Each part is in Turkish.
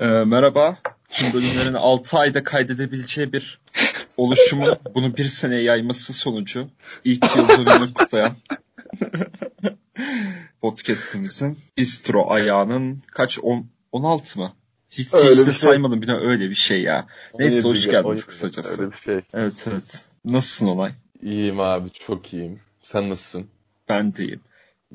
Ee, merhaba. Tüm bölümlerin 6 ayda kaydedebileceği bir oluşumun bunu bir seneye yayması sonucu ilk yıl dönümünü kutlayan podcastimizin bistro ayağının kaç? 10, 16 mı? Hiç, Öyle hiç de şey. saymadım bir de öyle bir şey ya. Neyse hoş 17 geldiniz 17 kısacası. Öyle bir şey. Evet evet. Nasılsın olay? İyiyim abi çok iyiyim. Sen nasılsın? Ben deyim.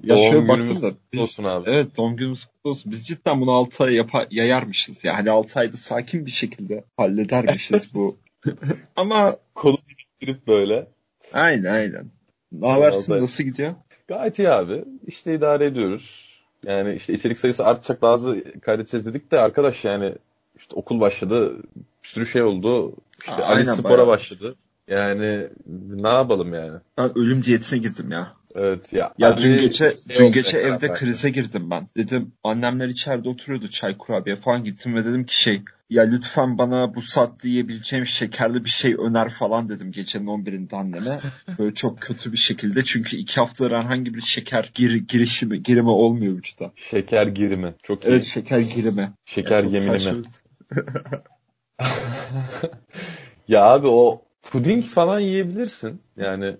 Ya Doğum günümüz da kutlu olsun abi. Evet doğum günümüz kutlu olsun. Biz cidden bunu 6 ay yapa- yayarmışız. Yani hani 6 ayda sakin bir şekilde halledermişiz bu. Ama Kolu girip böyle. aynen aynen. Ne habersin? Nasıl gidiyor? Gayet iyi abi. İşte idare ediyoruz. Yani işte içerik sayısı artacak bazı kaydedeceğiz dedik de arkadaş yani işte okul başladı. Bir sürü şey oldu. İşte Aa, Ali spora bayağı. başladı. Yani ne yapalım yani? Ben ölüm diyetine girdim ya. Evet ya. Ya dün gece şey dün gece evde verdi. krize girdim ben. Dedim annemler içeride oturuyordu çay kurabiye falan gittim ve dedim ki şey ya lütfen bana bu saatte yiyebileceğim şekerli bir şey öner falan dedim gecenin 11'inde anneme. Böyle çok kötü bir şekilde çünkü iki haftadır herhangi bir şeker gir, girişimi girimi olmuyor vücuda. Şeker girimi. Çok iyi. Evet şeker girimi. Şeker Çok yeminimi. Ya abi o puding falan yiyebilirsin. Yani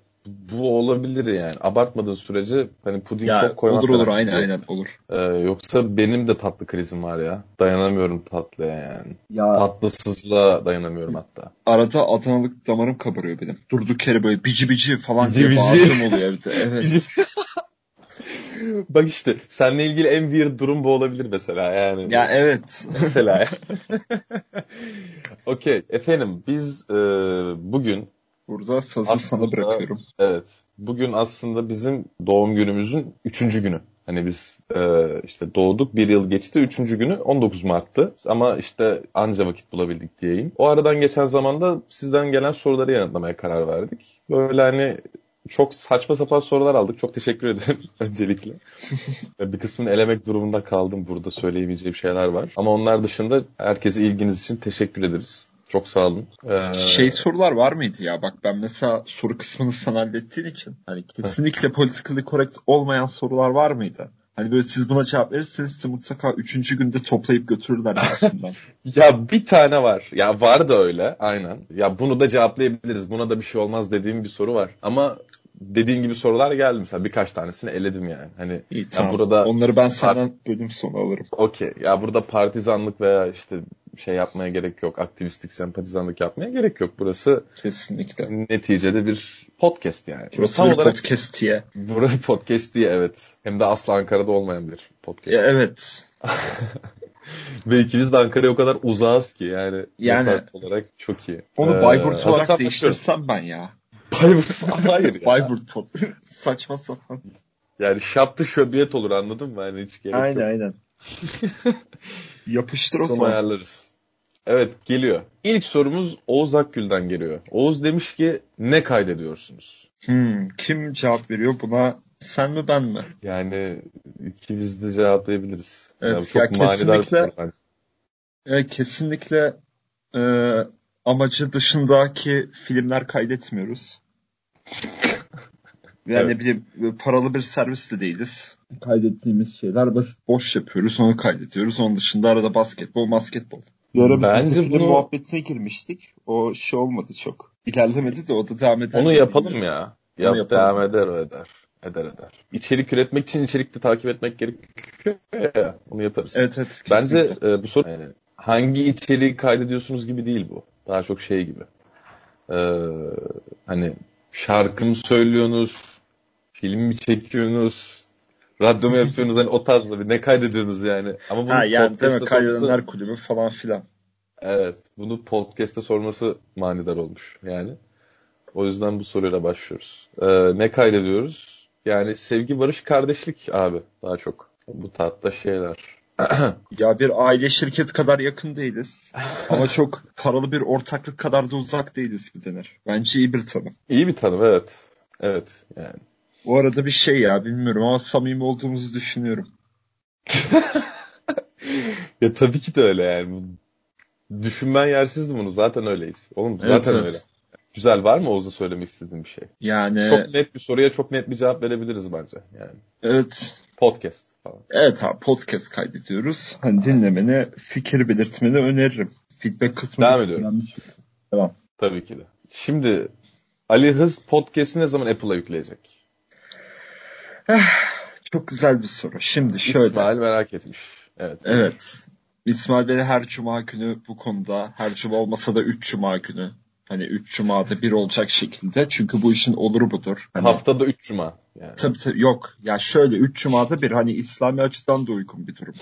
bu olabilir yani. Abartmadığın sürece hani puding Ya çok koymaz. olur olur aynen aynen olur. Ee, yoksa benim de tatlı krizim var ya. Dayanamıyorum tatlıya yani. Ya Tatlısızlığa dayanamıyorum hatta. arada Adanalık damarım kabarıyor benim. Durduk yere böyle bici bici falan Bici diye bici. oluyor evde. Evet. Bak işte seninle ilgili en weird durum bu olabilir mesela yani. ya evet. Mesela. Okey efendim biz e, bugün Burada sazı Aslında- sana bırakıyorum. Evet. Bugün aslında bizim doğum günümüzün üçüncü günü. Hani biz e, işte doğduk bir yıl geçti. Üçüncü günü 19 Mart'tı. Ama işte anca vakit bulabildik diyeyim. O aradan geçen zamanda sizden gelen soruları yanıtlamaya karar verdik. Böyle hani çok saçma sapan sorular aldık. Çok teşekkür ederim öncelikle. bir kısmını elemek durumunda kaldım. Burada söyleyemeyeceğim şeyler var. Ama onlar dışında herkese ilginiz için teşekkür ederiz. Çok sağ olun. Ee, Şey sorular var mıydı ya? Bak ben mesela soru kısmını sen hallettiğin için hani kesinlikle politically correct olmayan sorular var mıydı? Hani böyle siz buna cevap verirseniz sizi mutlaka üçüncü günde toplayıp götürürler arasından. Ya bir tane var. Ya var da öyle. Aynen. Ya bunu da cevaplayabiliriz. Buna da bir şey olmaz dediğim bir soru var. Ama dediğin gibi sorular geldi mesela. Birkaç tanesini eledim yani. Hani İyi ya tamam. burada Onları ben senden bölüm sonu alırım. okey. Ya burada partizanlık veya işte şey yapmaya gerek yok. Aktivistlik, sempatizanlık yapmaya gerek yok. Burası Kesinlikle. neticede bir podcast yani. Burası Tam bir olarak podcast diye. burası podcast diye evet. Hem de asla Ankara'da olmayan bir podcast. Ya, evet. Ve ikimiz de Ankara'ya o kadar uzağız ki yani, Yani- olarak çok iyi. Onu Ee, Bayburt hazırsan olarak değiştirsem ben ya. Bayburt hayır ya. Bayburt pod. Saçma sapan. Yani şaptı şöbiyet olur anladın mı? Yani hiç gerek Aynen yok. aynen. Yapıştır o Sonra zaman. ayarlarız. Evet geliyor. İlk sorumuz Oğuz Akgül'den geliyor. Oğuz demiş ki ne kaydediyorsunuz? Hmm, kim cevap veriyor buna? Sen mi ben mi? Yani ikimiz de cevaplayabiliriz. Evet, Yani çok ya kesinlikle-. E, kesinlikle e, amacı dışındaki filmler kaydetmiyoruz. Yani Evet. ne bileyim e, paralı bir servis de değiliz. Kaydettiğimiz şeyler basit boş yapıyoruz onu kaydediyoruz. Onun dışında arada basketbol basketbol. Bir ara bir Bence bunu- muhabbetine girmiştik. O şey olmadı çok. İlerlemedi de o da devam eder. Onu yapalım ya. Onu Yap, yapalım. devam eder o eder. Eder eder. İçerik üretmek için içerikte takip etmek gerekiyor ya. Onu yaparız. Evet evet. Bence kesinlikle. e, bu soru yani hangi içeriği kaydediyorsunuz gibi değil bu. Daha çok şey gibi. Ee, hani şarkı mı söylüyorsunuz, film mi çekiyorsunuz, radyo mu yapıyorsunuz hani o tarzda bir ne kaydediyorsunuz yani. Ama bunu Ha yani değil mi? podcast'te sorması, kulübü falan filan. evet, bunu podcast'te sorması manidar olmuş yani. O yüzden bu soruyla başlıyoruz. Ee, ne kaydediyoruz? Yani sevgi, barış, kardeşlik abi daha çok. Bu tatta şeyler. Ya bir aile şirket kadar yakın değiliz. Ama çok paralı bir ortaklık kadar da uzak değiliz bir denir. Bence iyi bir tanım. İyi bir tanım evet. Evet yani. Bu arada bir şey ya bilmiyorum ama samimi olduğumuzu düşünüyorum. Ya tabii ki de öyle yani. Düşünmen yersizdi bunu. Zaten öyleyiz. Oğlum zaten evet. öyle. Güzel var mı Oğuz'a söylemek istediğin bir şey? Yani Çok net bir soruya çok net bir cevap verebiliriz bence. Yani. evet Podcast falan. Evet abi podcast kaydediyoruz. Hani dinlemeni, fikir belirtmeni öneririm. Feedback kısmı Devam ediyorum. Devam. Tabii ki de. Şimdi Ali Hız podcast'i ne zaman Apple'a yükleyecek? Çok güzel bir soru. Şimdi şöyle. İsmail merak etmiş. Evet. Evet. İsmail Bey her cuma günü bu konuda her cuma olmasa da 3 cuma günü hani 3 cumada bir olacak şekilde çünkü bu işin oluru budur. Hani, Haftada 3 cuma. Yani. Tabii tabii yok. Ya şöyle 3 cumada bir hani İslami açıdan da uygun bir durum.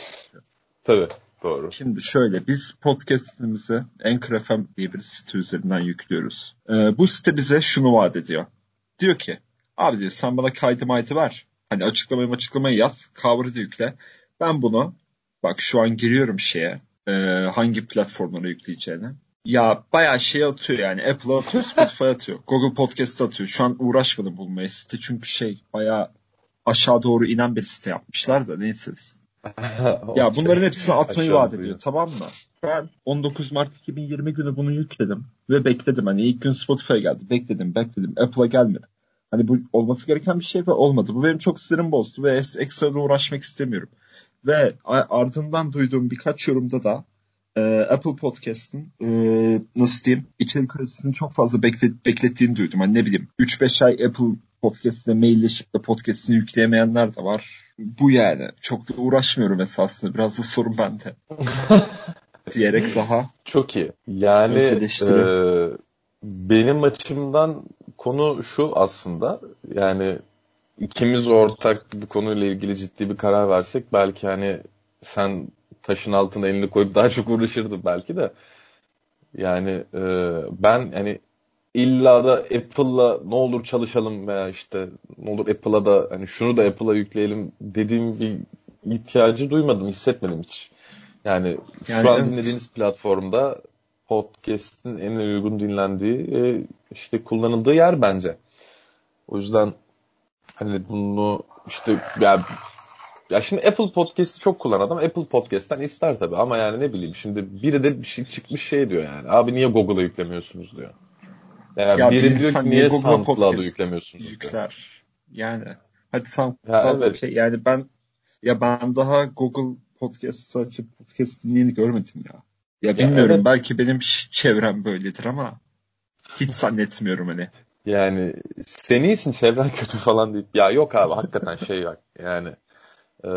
Tabii. Doğru. Şimdi şöyle biz podcast'imizi Anchor FM diye bir site üzerinden yüklüyoruz. Ee, bu site bize şunu vaat ediyor. Diyor ki abi diyor sen bana kaydı maydı ver. Hani açıklamayı açıklamayı yaz. Cover'ı da yükle. Ben bunu bak şu an giriyorum şeye e, hangi platformlara yükleyeceğini. Ya bayağı şey atıyor yani. Apple atıyor, Spotify atıyor. Google Podcast atıyor. Şu an uğraşmadım bulmaya site çünkü şey bayağı aşağı doğru inen bir site yapmışlar da neyse. Ya bunların hepsini atmayı vaat ediyor tamam mı? Ben 19 Mart 2020 günü bunu yükledim ve bekledim. Hani ilk gün Spotify'a geldi. Bekledim bekledim. Apple'a gelmedi. Hani bu olması gereken bir şey ve olmadı. Bu benim çok sinirim bozdu ve ekstra uğraşmak istemiyorum. Ve ardından duyduğum birkaç yorumda da e, Apple Podcast'ın e, nasıl diyeyim içerik üretisini çok fazla bekle- beklettiğini duydum. Hani ne bileyim 3-5 ay Apple Podcast'ine mailleşip de podcast'ini yükleyemeyenler de var. Bu yani. Çok da uğraşmıyorum esasında. Biraz da sorun bende. Diyerek daha. Çok iyi. Yani e, benim açımdan konu şu aslında yani ikimiz ortak bu konuyla ilgili ciddi bir karar versek belki hani sen taşın altına elini koyup daha çok uğraşırdın belki de yani e, ben hani illa da Apple'la ne olur çalışalım veya işte ne olur Apple'a da hani şunu da Apple'a yükleyelim dediğim bir ihtiyacı duymadım, hissetmedim hiç. Yani, Yani şu an evet. dinlediğiniz platformda podcast'in en uygun dinlendiği e, işte kullanıldığı yer bence. O yüzden hani bunu işte ya ya şimdi Apple Podcast'i çok kullanan adam Apple Podcast'ten ister tabii ama yani ne bileyim şimdi biri de bir şey çıkmış şey diyor yani. Abi niye Google'a yüklemiyorsunuz diyor. Yani Ya biri bir diyor ki niye SoundCloud'a Podcast yüklemiyorsunuz diyor. Yükler. Yani. Hadi sen Ya evet. okey. Yani ben ya ben daha Google Podcast'ı açıp podcast dinleyeni görmedim ya. Ya bilmiyorum evet. belki benim çevrem böyledir ama hiç zannetmiyorum hani. Yani sen iyisin çevren kötü falan deyip ya yok abi hakikaten şey yok yani e,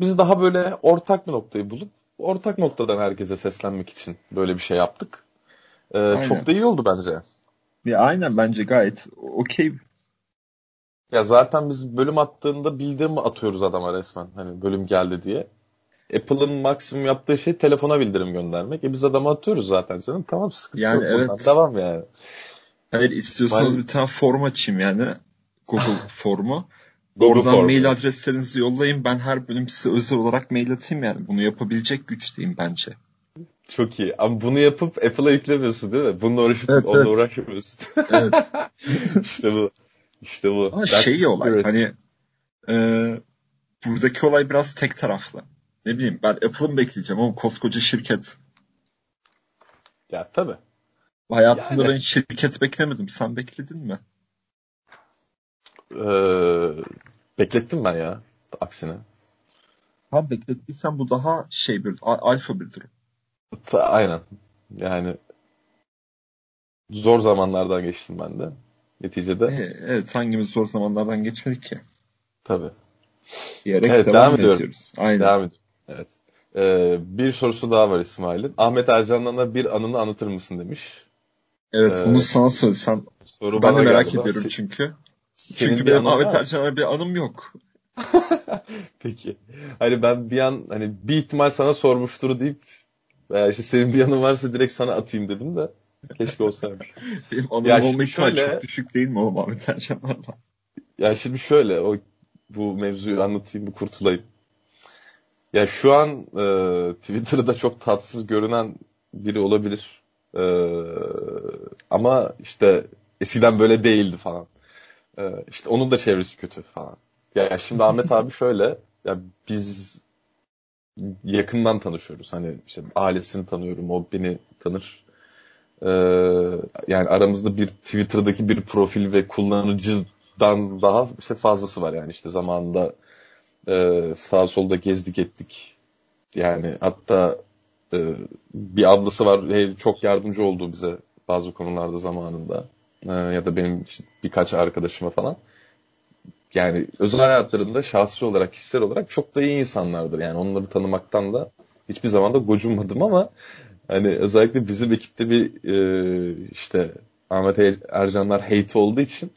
biz daha böyle ortak bir noktayı bulup ortak noktadan herkese seslenmek için böyle bir şey yaptık. E, Aynen. çok da iyi oldu bence. Ya aynen bence gayet okey. Ya zaten biz bölüm attığında bildirim atıyoruz adama resmen hani bölüm geldi diye. Apple'ın maksimum yaptığı şey telefona bildirim göndermek. E biz adama atıyoruz zaten canım. Tamam sıkıntı Yani yok. buradan. evet. Devam yani. Hayır istiyorsanız Ben- bir tane form açayım yani. Google formu. Google Oradan Form. mail adreslerinizi yollayın. Ben her bölüm size özel olarak mail atayım yani. Bunu yapabilecek güçteyim bence. Çok iyi. Ama bunu yapıp Apple'a yüklemiyorsun değil mi? Bununla uğraşıp Evet, onunla evet. uğraşmıyorsun. Evet. işte bu. İşte bu. Ama That's şey olay spirit. hani e, buradaki olay biraz tek taraflı. Ne bileyim ben Apple'ı bekleyeceğim ama koskoca şirket. Ya tabii. Hayatımda Yani. ben şirket beklemedim. Sen bekledin mi? Ee, beklettim ben ya. Aksine. Ha beklettiysen bu daha şey bir alfa bir durum. Ta- aynen. Yani zor zamanlardan geçtim ben de. Neticede. E, evet hangimiz zor zamanlardan geçmedik ki. Tabii. Diyerek Evet, devam, devam ediyoruz. Aynen. Devam ediyorum. Evet. Ee, bir sorusu daha var İsmail'in. Ahmet Ercan'dan da bir anını anlatır mısın demiş. Evet Ee, bunu sana söylesem. Soru Ben de merak ediyorum Se- çünkü. Senin Çünkü bir benim anın Ahmet? Ercan'a bir anım yok. Peki. Hani ben bir an hani bir ihtimal sana sormuştur deyip veya işte senin bir yanın varsa direkt sana atayım dedim de keşke olsaymış. Benim anım Ya olma ihtimali şöyle- çok düşük değil mi oğlum Ahmet Ercan'la? Ya şimdi şöyle o bu mevzuyu anlatayım bu kurtulayım. Ya şu an e, Twitter'da çok tatsız görünen biri olabilir. E, ama işte eskiden böyle değildi falan. E, işte onun da çevresi kötü falan. Ya şimdi Ahmet abi şöyle ya biz yakından tanışıyoruz. Hani işte ailesini tanıyorum, o beni tanır. E, yani aramızda bir Twitter'daki bir profil ve kullanıcıdan daha işte fazlası var yani işte zamanında e, sağ solda gezdik ettik. Yani hatta e, bir ablası var çok yardımcı oldu bize bazı konularda zamanında. E, ya da benim birkaç arkadaşıma falan. Yani özel hayatlarında şahsi olarak, kişisel olarak çok da iyi insanlardır. Yani onları tanımaktan da hiçbir zaman da gocunmadım ama hani özellikle bizim ekipte bir e, işte Ahmet Ercanlar hate olduğu için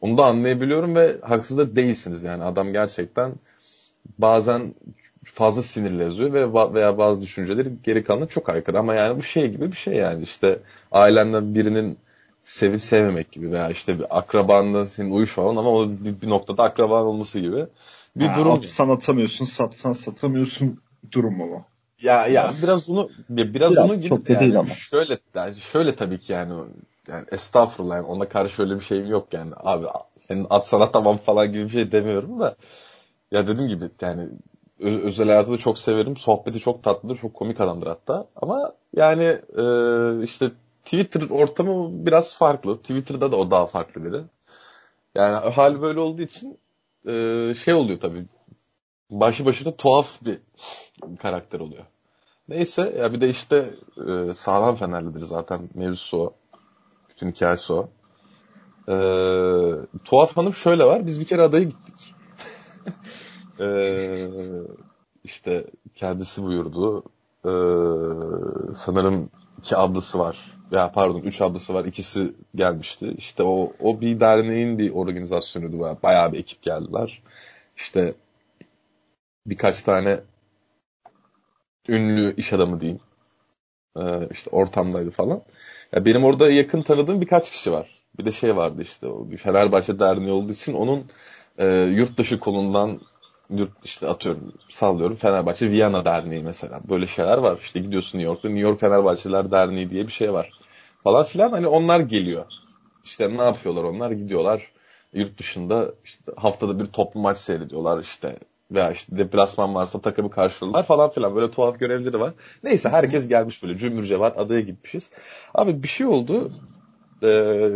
onu da anlayabiliyorum ve haksız da değilsiniz yani adam gerçekten bazen fazla sinirli yazıyor ve veya bazı düşünceleri geri kalanına çok aykırı ama yani bu şey gibi bir şey yani işte ailenden birinin sevip sevmemek gibi veya işte bir akrabanla senin uyuşmaman ama o bir, bir noktada akraban olması gibi bir ha, durum. Atsan atamıyorsun, satsan satamıyorsun durum mu? Ya ya biraz, biraz onu biraz, biraz onun gibi çok yani, değil ama. şöyle yani şöyle tabii ki yani yani estağfurullah yani ona karşı öyle bir şeyim yok yani abi senin at sana tamam falan gibi bir şey demiyorum da ya dediğim gibi yani özel hayatı da çok severim sohbeti çok tatlıdır çok komik adamdır hatta ama yani e, işte Twitter ortamı biraz farklı Twitter'da da o daha farklı biri yani hal böyle olduğu için e, şey oluyor tabii başı başına tuhaf bir karakter oluyor. Neyse ya bir de işte e, sağlam Fenerlidir zaten mevzusu o. Bütün hikayesi o. E, tuhaf hanım şöyle var. Biz bir kere adaya gittik. e, işte kendisi buyurdu. E, sanırım iki ablası var. Ya pardon üç ablası var. İkisi gelmişti. İşte o, o bir derneğin bir organizasyonuydu. Bayağı bir ekip geldiler. İşte birkaç tane ünlü iş adamı diyeyim. Ee, işte ortamdaydı falan. Ya benim orada yakın tanıdığım birkaç kişi var. Bir de şey vardı işte o bir Fenerbahçe Derneği olduğu için onun e, yurt dışı kolundan yurt işte atıyorum sallıyorum Fenerbahçe Viyana Derneği mesela. Böyle şeyler var. İşte gidiyorsun New York'ta New York Fenerbahçeler Derneği diye bir şey var. Falan filan hani onlar geliyor. İşte ne yapıyorlar onlar? Gidiyorlar yurt dışında işte haftada bir toplu maç seyrediyorlar işte veya işte deplasman varsa takımı karşılarlar falan filan böyle tuhaf görevleri var. Neyse herkes gelmiş böyle cümbür cevap adaya gitmişiz. Abi bir şey oldu. Ee,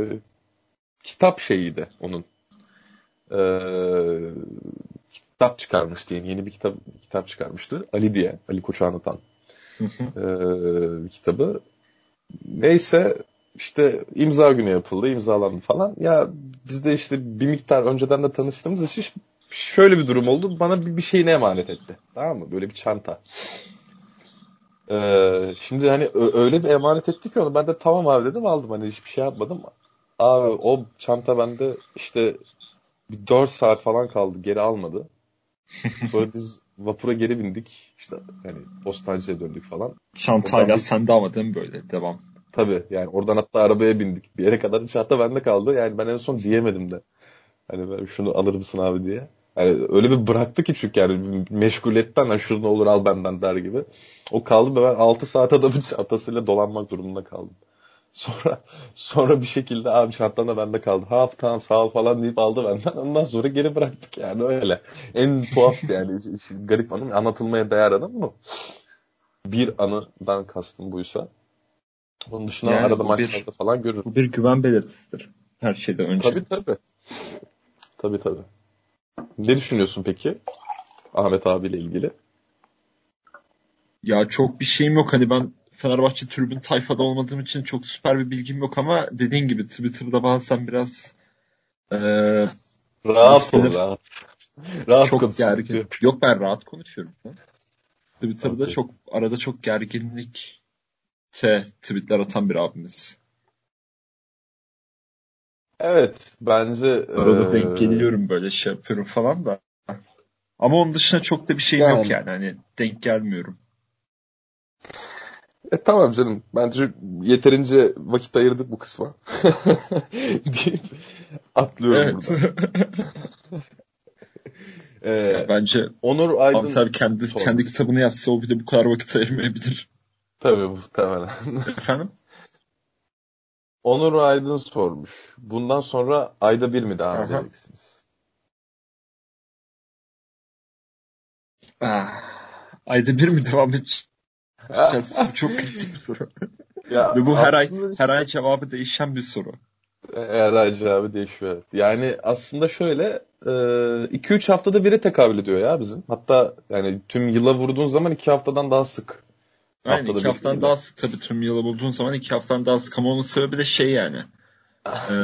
kitap şeyiydi onun. Ee, kitap çıkarmış diye yeni bir kitap kitap çıkarmıştı. Ali diye. Ali Koç'u anlatan ee, kitabı. Neyse işte imza günü yapıldı, imzalandı falan. Ya biz de işte bir miktar önceden de tanıştığımız için şöyle bir durum oldu. Bana bir, bir şeyini emanet etti. Tamam mı? Böyle bir çanta. Ee, şimdi hani öyle bir emanet etti ki onu ben de tamam abi dedim aldım. Hani hiçbir şey yapmadım. Abi o çanta bende işte bir 4 saat falan kaldı. Geri almadı. Sonra biz vapura geri bindik. İşte hani Bostancı'ya döndük falan. Çantayla bir... sende ama değil mi böyle? Devam. Tabii yani oradan hatta arabaya bindik. Bir yere kadar çanta bende kaldı. Yani ben en son diyemedim de. Hani ben şunu alır mısın abi diye. Yani öyle bir bıraktı ki çünkü yani meşguliyetten hani şunu olur al benden der gibi. O kaldı ve ben 6 saat adamın atasıyla dolanmak durumunda kaldım. Sonra sonra bir şekilde abi şarttan da bende kaldı. Ha tamam sağ ol falan deyip aldı benden. Ondan sonra geri bıraktık yani öyle. En tuhaf yani garip anım anlatılmaya değer anım bu. Bir anıdan kastım buysa. Bunun dışında yani arada maçlarda falan görürüm. Bu bir güven belirtisidir. Her şeyden önce. Tabii tabii. Tabii tabii. Ne düşünüyorsun peki Ahmet abiyle ilgili? Ya çok bir şeyim yok. Hani ben Fenerbahçe tribün tayfada olmadığım için çok süper bir bilgim yok ama dediğin gibi Twitter'da bazen biraz e, rahat ol rahat. Rahat çok gergin. Yok ben rahat konuşuyorum. Twitter'da okay. çok arada çok gerginlik te tweetler atan bir abimiz. Evet bence arada ee... denk geliyorum böyle şey yapıyorum falan da. Ama onun dışında çok da bir şey yani. yok yani. Hani denk gelmiyorum. E tamam canım. Bence yeterince vakit ayırdık bu kısma. deyip atlıyorum evet. buradan. ee, bence Onur Aydın Anser kendi sormuş. kendi kitabını yazsa o bir de bu kadar vakit ayırmayabilir. Tabii muhtemelen. Efendim? Onur Aydın sormuş. Bundan sonra ayda bir mi devam edeceksiniz? Ah, ayda bir mi devam edeceğiz? Bu çok kritik bir soru. Ya Ve bu her ay işte, her ay cevabı değişen bir soru. Her ay cevabı değişiyor. Yani aslında şöyle 2-3 haftada biri tekabül ediyor ya bizim. Hatta yani tüm yıla vurduğun zaman 2 haftadan daha sık. Aynen haftada iki haftadan daha sık tabii tüm yıla bulduğun zaman iki haftadan daha sık ama onun sebebi de şey yani. e,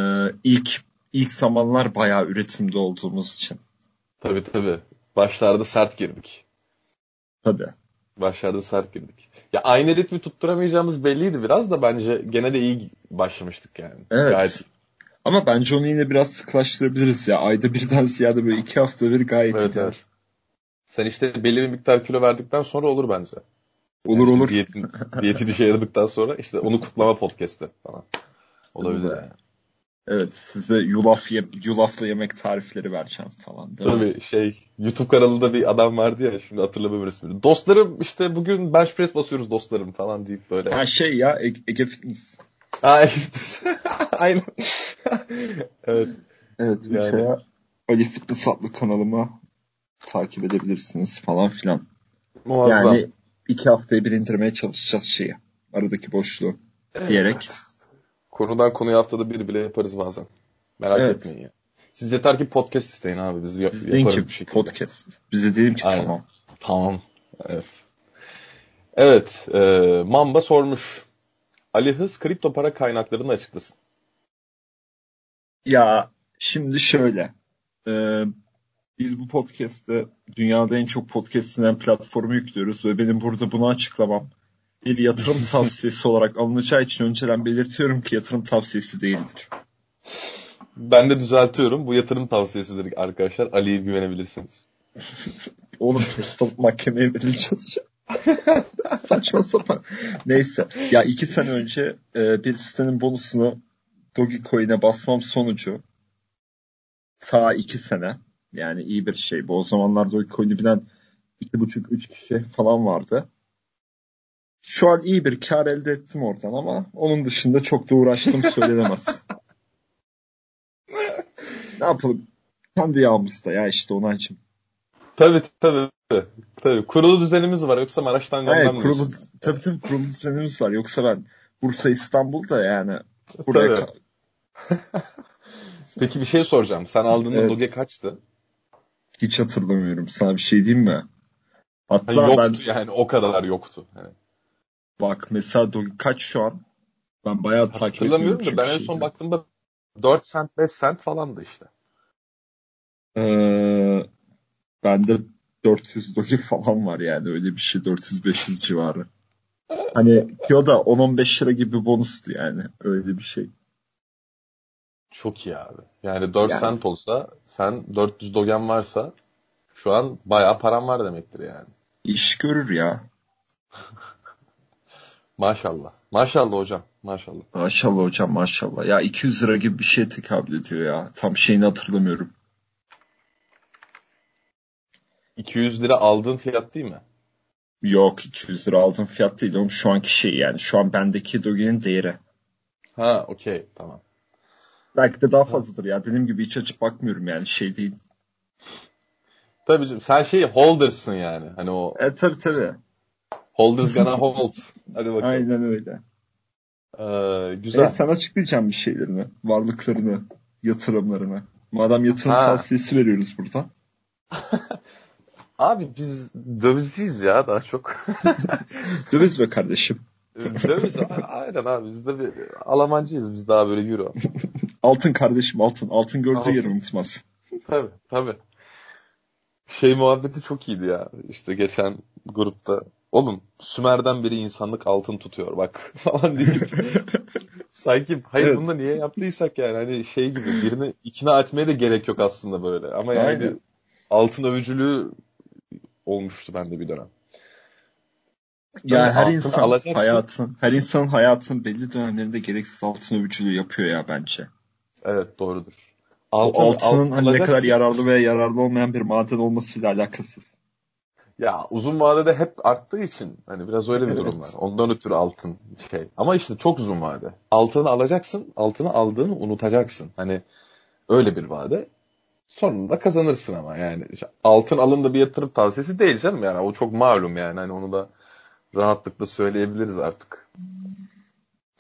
ilk ilk zamanlar bayağı üretimde olduğumuz için. Tabii tabii. Başlarda sert girdik. Tabii. Başlarda sert girdik. Ya aynı ritmi tutturamayacağımız belliydi biraz da bence gene de iyi başlamıştık yani. Evet. Gayet... Ama bence onu yine biraz sıklaştırabiliriz ya. Ayda birden ziyade böyle iki hafta bir gayet evet, iyi. Evet. Sen işte belli bir miktar kilo verdikten sonra olur bence. Olur yani olur. Diyetin, diyetin işe yaradıktan sonra işte onu kutlama podcast'te falan. Olabilir yani. Evet size yulaf ye, yulafla yemek tarifleri vereceğim falan. Değil Tabii mi? şey YouTube kanalında bir adam vardı ya şimdi hatırlamıyorum resmini. Dostlarım işte bugün bench press basıyoruz dostlarım falan deyip böyle. Ha şey ya Ege, Ege Fitness. Ha Ege Fitness. Aynen. evet. Evet yani. Şey, Ali Fitness adlı kanalıma takip edebilirsiniz falan filan. Muazzam. Yani iki haftaya bir indirmeye çalışacağız şeyi. Aradaki boşluğu evet. diyerek. Konudan konuya haftada bir bile yaparız bazen. Merak evet. etmeyin ya. Siz yeter ki podcast isteyin abi. Biz, yap- yaparız ki bir şekilde. podcast. Bize diyelim ki Aynen. tamam. Tamam. Evet. Evet. E, Mamba sormuş. Ali Hız kripto para kaynaklarını açıklasın. Ya şimdi şöyle. E, biz bu podcast'te dünyada en çok podcast dinleyen platformu yüklüyoruz ve benim burada bunu açıklamam bir yatırım tavsiyesi olarak alınacağı için önceden belirtiyorum ki yatırım tavsiyesi değildir. Ben de düzeltiyorum. Bu yatırım tavsiyesidir arkadaşlar. Ali'ye güvenebilirsiniz. Oğlum kesin mahkemeye verileceğiz. Saçma sapan. Neyse. Ya iki sene önce e, bir sitenin bonusunu Dogecoin'e basmam sonucu ta iki sene yani iyi bir şey. Bu o zamanlar Dogecoin'i bilen iki buçuk üç kişi falan vardı. Şu an iyi bir kar elde ettim oradan ama onun dışında çok da uğraştım söylenemez. ne yapalım? Kendi yağımızda ya işte Onaycığım. Tabii tabii. Tabii. Kurulu düzenimiz var yoksa Maraş'tan göndermiyorsun. Evet, kurulu, tabii tabii kurulu düzenimiz var. Yoksa ben Bursa İstanbul'da yani buraya Peki bir şey soracağım. Sen aldığında evet. Doge kaçtı? Hiç hatırlamıyorum. Sana bir şey diyeyim mi? Hatta yani yoktu ben... yani o kadar yoktu. Yani. Bak mesela Doge kaç şu an? Ben bayağı takip ediyorum. Da ben en son baktığımda 4 cent 5 cent falandı işte. Ee, bende 400 Doge falan var yani öyle bir şey 400-500 civarı. Hani o da 10-15 lira gibi bonustu yani öyle bir şey. Çok iyi abi. Yani 4 yani, cent olsa sen 400 dogen varsa şu an bayağı param var demektir yani. İş görür ya. maşallah. Maşallah hocam. Maşallah. Maşallah hocam maşallah. Ya 200 lira gibi bir şey tekabül ediyor ya. Tam şeyini hatırlamıyorum. 200 lira aldığın fiyat değil mi? Yok 200 lira aldığım fiyat değil. Oğlum şu anki şey yani. Şu an bendeki Doge'nin değeri. Ha okey tamam. Belki de daha fazladır ya. Dediğim gibi hiç açıp bakmıyorum yani şey değil. Tabii canım. Sen şey holders'ın yani. Hani o. Evet tabii tabii. Holders gonna hold. Hadi bakalım. Aynen öyle. Ee, güzel. Evet, sen açıklayacağım bir şeylerini. Varlıklarını, yatırımlarını. Madem yatırım ha. tavsiyesi veriyoruz burada. Abi biz dövizciyiz ya daha çok. Döviz be kardeşim. Döviz aynen abi biz de bir Almancıyız biz daha böyle euro. altın kardeşim altın. Altın gördüğü altın. yeri unutmaz. Tabii tabii. Şey muhabbeti çok iyiydi ya. İşte geçen grupta oğlum Sümer'den beri insanlık altın tutuyor bak falan deyip sanki hayır evet. bunu da niye yaptıysak yani hani şey gibi birini ikna etmeye de gerek yok aslında böyle ama yani Aynen. altın övücülüğü olmuştu bende bir dönem. Ya her insan alacaksın. hayatın, her insan hayatın belli dönemlerinde gereksiz altın övücülüğü yapıyor ya bence. Evet doğrudur. Altın, o altının altın hani ne kadar yararlı veya yararlı olmayan bir maden olmasıyla alakasız. Ya uzun vadede hep arttığı için hani biraz öyle bir evet. durum var. Ondan ötürü altın şey. Ama işte çok uzun vade. Altını alacaksın, altını aldığını unutacaksın. Hani öyle bir vade. Sonunda kazanırsın ama yani altın alın bir yatırım tavsiyesi değil canım yani o çok malum yani hani onu da rahatlıkla söyleyebiliriz artık.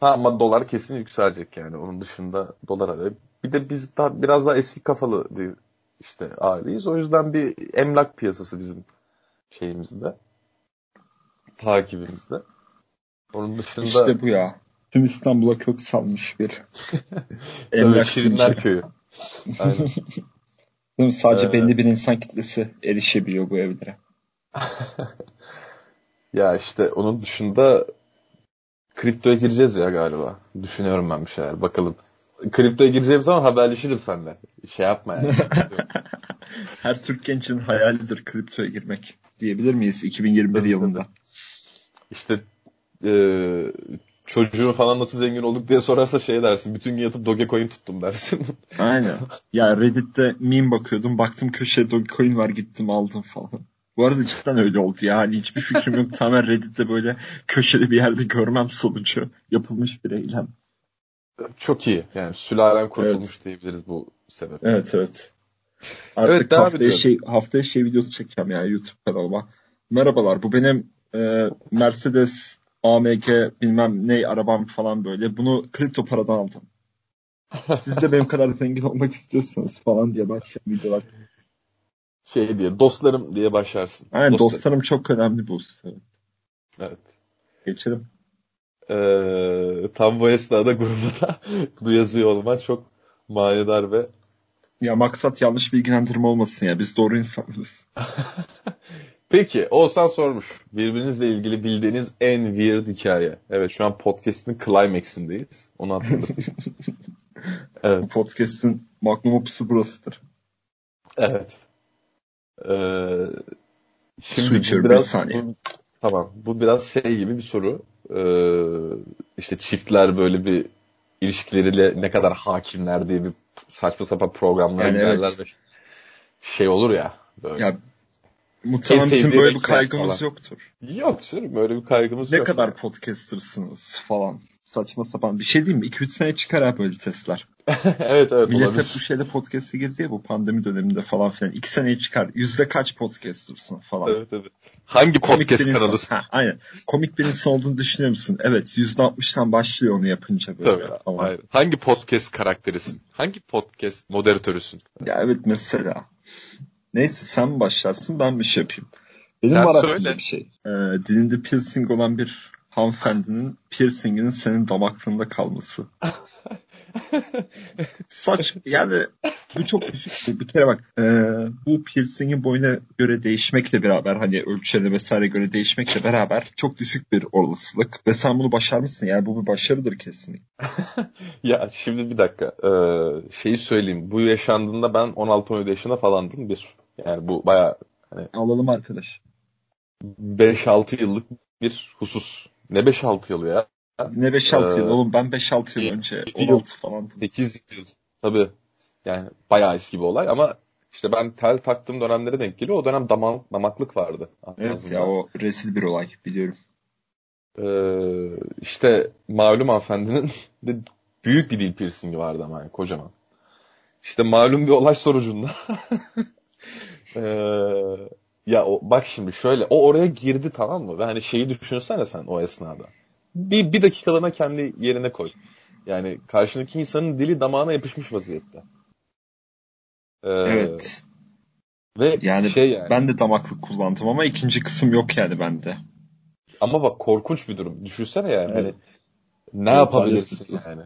Ha, ama dolar kesin yükselecek yani onun dışında dolar da bir de biz daha biraz daha eski kafalı bir işte aileyiz. O yüzden bir emlak piyasası bizim şeyimizde. Takibimizde. Onun dışında... İşte bu ya. Tüm İstanbul'a kök salmış bir emlak Şirinler Köyü. Aynen. Sadece ee, belli bir insan kitlesi erişebiliyor bu evlere. ya işte onun dışında kriptoya gireceğiz ya galiba. Düşünüyorum ben bir şeyler. Bakalım. Kriptoya gireceğim zaman haberleşirim senden. Şey yapma yani. Her Türk gencin hayalidir kriptoya girmek. Diyebilir miyiz 2021 yılında? İşte e, çocuğun falan nasıl zengin olduk diye sorarsa şey dersin. Bütün gün yatıp Dogecoin tuttum dersin. Aynen. Ya Reddit'te meme bakıyordum. Baktım köşeye Dogecoin var gittim aldım falan. Bu arada cidden öyle oldu ya. Hani hiçbir fikrim yok. Tamamen Reddit'te böyle köşede bir yerde görmem sonucu yapılmış bir eylem. Çok iyi. Yani sülalen kurtulmuş evet. diyebiliriz bu sebeple. Evet evet. Artık evet, haftaya şey, haftaya şey videosu çekeceğim yani YouTube kanalıma. Merhabalar bu benim e, Mercedes AMG bilmem ne arabam falan böyle. Bunu kripto paradan aldım. Siz de benim kadar zengin olmak istiyorsanız falan diye başlayan videolar. Şey diye dostlarım diye başlarsın. Aynen dostlarım, dostlarım çok önemli bu. Evet. evet. Geçelim. Ee, tam bu esnada grubda da bunu yazıyor olman çok manidar ve ya maksat yanlış bilgilendirme olmasın ya. Biz doğru insanlarız. Peki Oğuzhan sormuş. Birbirinizle ilgili bildiğiniz en weird hikaye. Evet şu an podcast'in climax'indeyiz. Onu hatırladım. evet. Podcast'in magnum opus'u burasıdır. Evet. Ee, şimdi Switcher biraz, bir saniye. Bu, tamam. Bu biraz şey gibi bir soru. Ee, işte çiftler böyle bir ilişkileriyle ne kadar hakimler diye bir saçma sapan programlara yani evet. ve şey olur ya böyle. Ya Muhtemelen bizim böyle bir kaygımız falan. yoktur. Yok canım böyle bir kaygımız ne yok. Ne kadar podcastersınız falan. Saçma sapan. Bir şey diyeyim mi? 2-3 sene çıkar ha böyle testler. evet evet Millet olabilir. hep bu şeyde podcast'e girdi ya bu pandemi döneminde falan filan. 2 seneye çıkar. Yüzde kaç podcastersın falan. Evet evet. Hangi Komik podcast kanalısın? Ha, aynen. Komik bir insan olduğunu düşünüyor musun? Evet. Yüzde altmıştan başlıyor onu yapınca böyle. Tabii. Falan. Hayır. Hangi podcast karakterisin? Hangi podcast moderatörüsün? Ya evet mesela. Neyse sen başlarsın ben bir şey yapayım. Benim sen var söyle. bir şey. Ee, dilinde piercing olan bir hanımefendinin piercinginin senin damaklarında kalması. Saç yani bu çok düşük. Bir kere bak e, bu piercingin boyuna göre değişmekle beraber hani ölçülerine vesaire göre değişmekle beraber çok düşük bir olasılık ve sen bunu başarmışsın yani bu bir başarıdır kesinlikle. ya şimdi bir dakika ee, şeyi söyleyeyim bu yaşandığında ben 16-17 yaşında falandım bir yani bu baya hani alalım arkadaş. 5-6 yıllık bir husus. Ne 5-6 yılı ya? Ne 5-6 ee, yıl oğlum ben 5-6 yıl önce 16 falan. 8 yıl. Tabii. Yani bayağı eski bir olay ama işte ben tel taktığım dönemlere denk geliyor. O dönem damak, damaklık vardı. Evet azından. ya o resil bir olay biliyorum. Ee, işte malum hanımefendinin de büyük bir dil piercingi vardı ama yani kocaman. İşte malum bir olay sonucunda ee, ya o, bak şimdi şöyle o oraya girdi tamam mı? Ve hani şeyi düşünsene sen o esnada. Bir, bir dakikalığına kendi yerine koy. Yani karşındaki insanın dili damağına yapışmış vaziyette. Ee, evet. Ve yani, şey yani ben de damaklık kullandım ama ikinci kısım yok yani bende. Ama bak korkunç bir durum. Düşünsene yani. Hani evet. Hani ne yapabilirsin yani?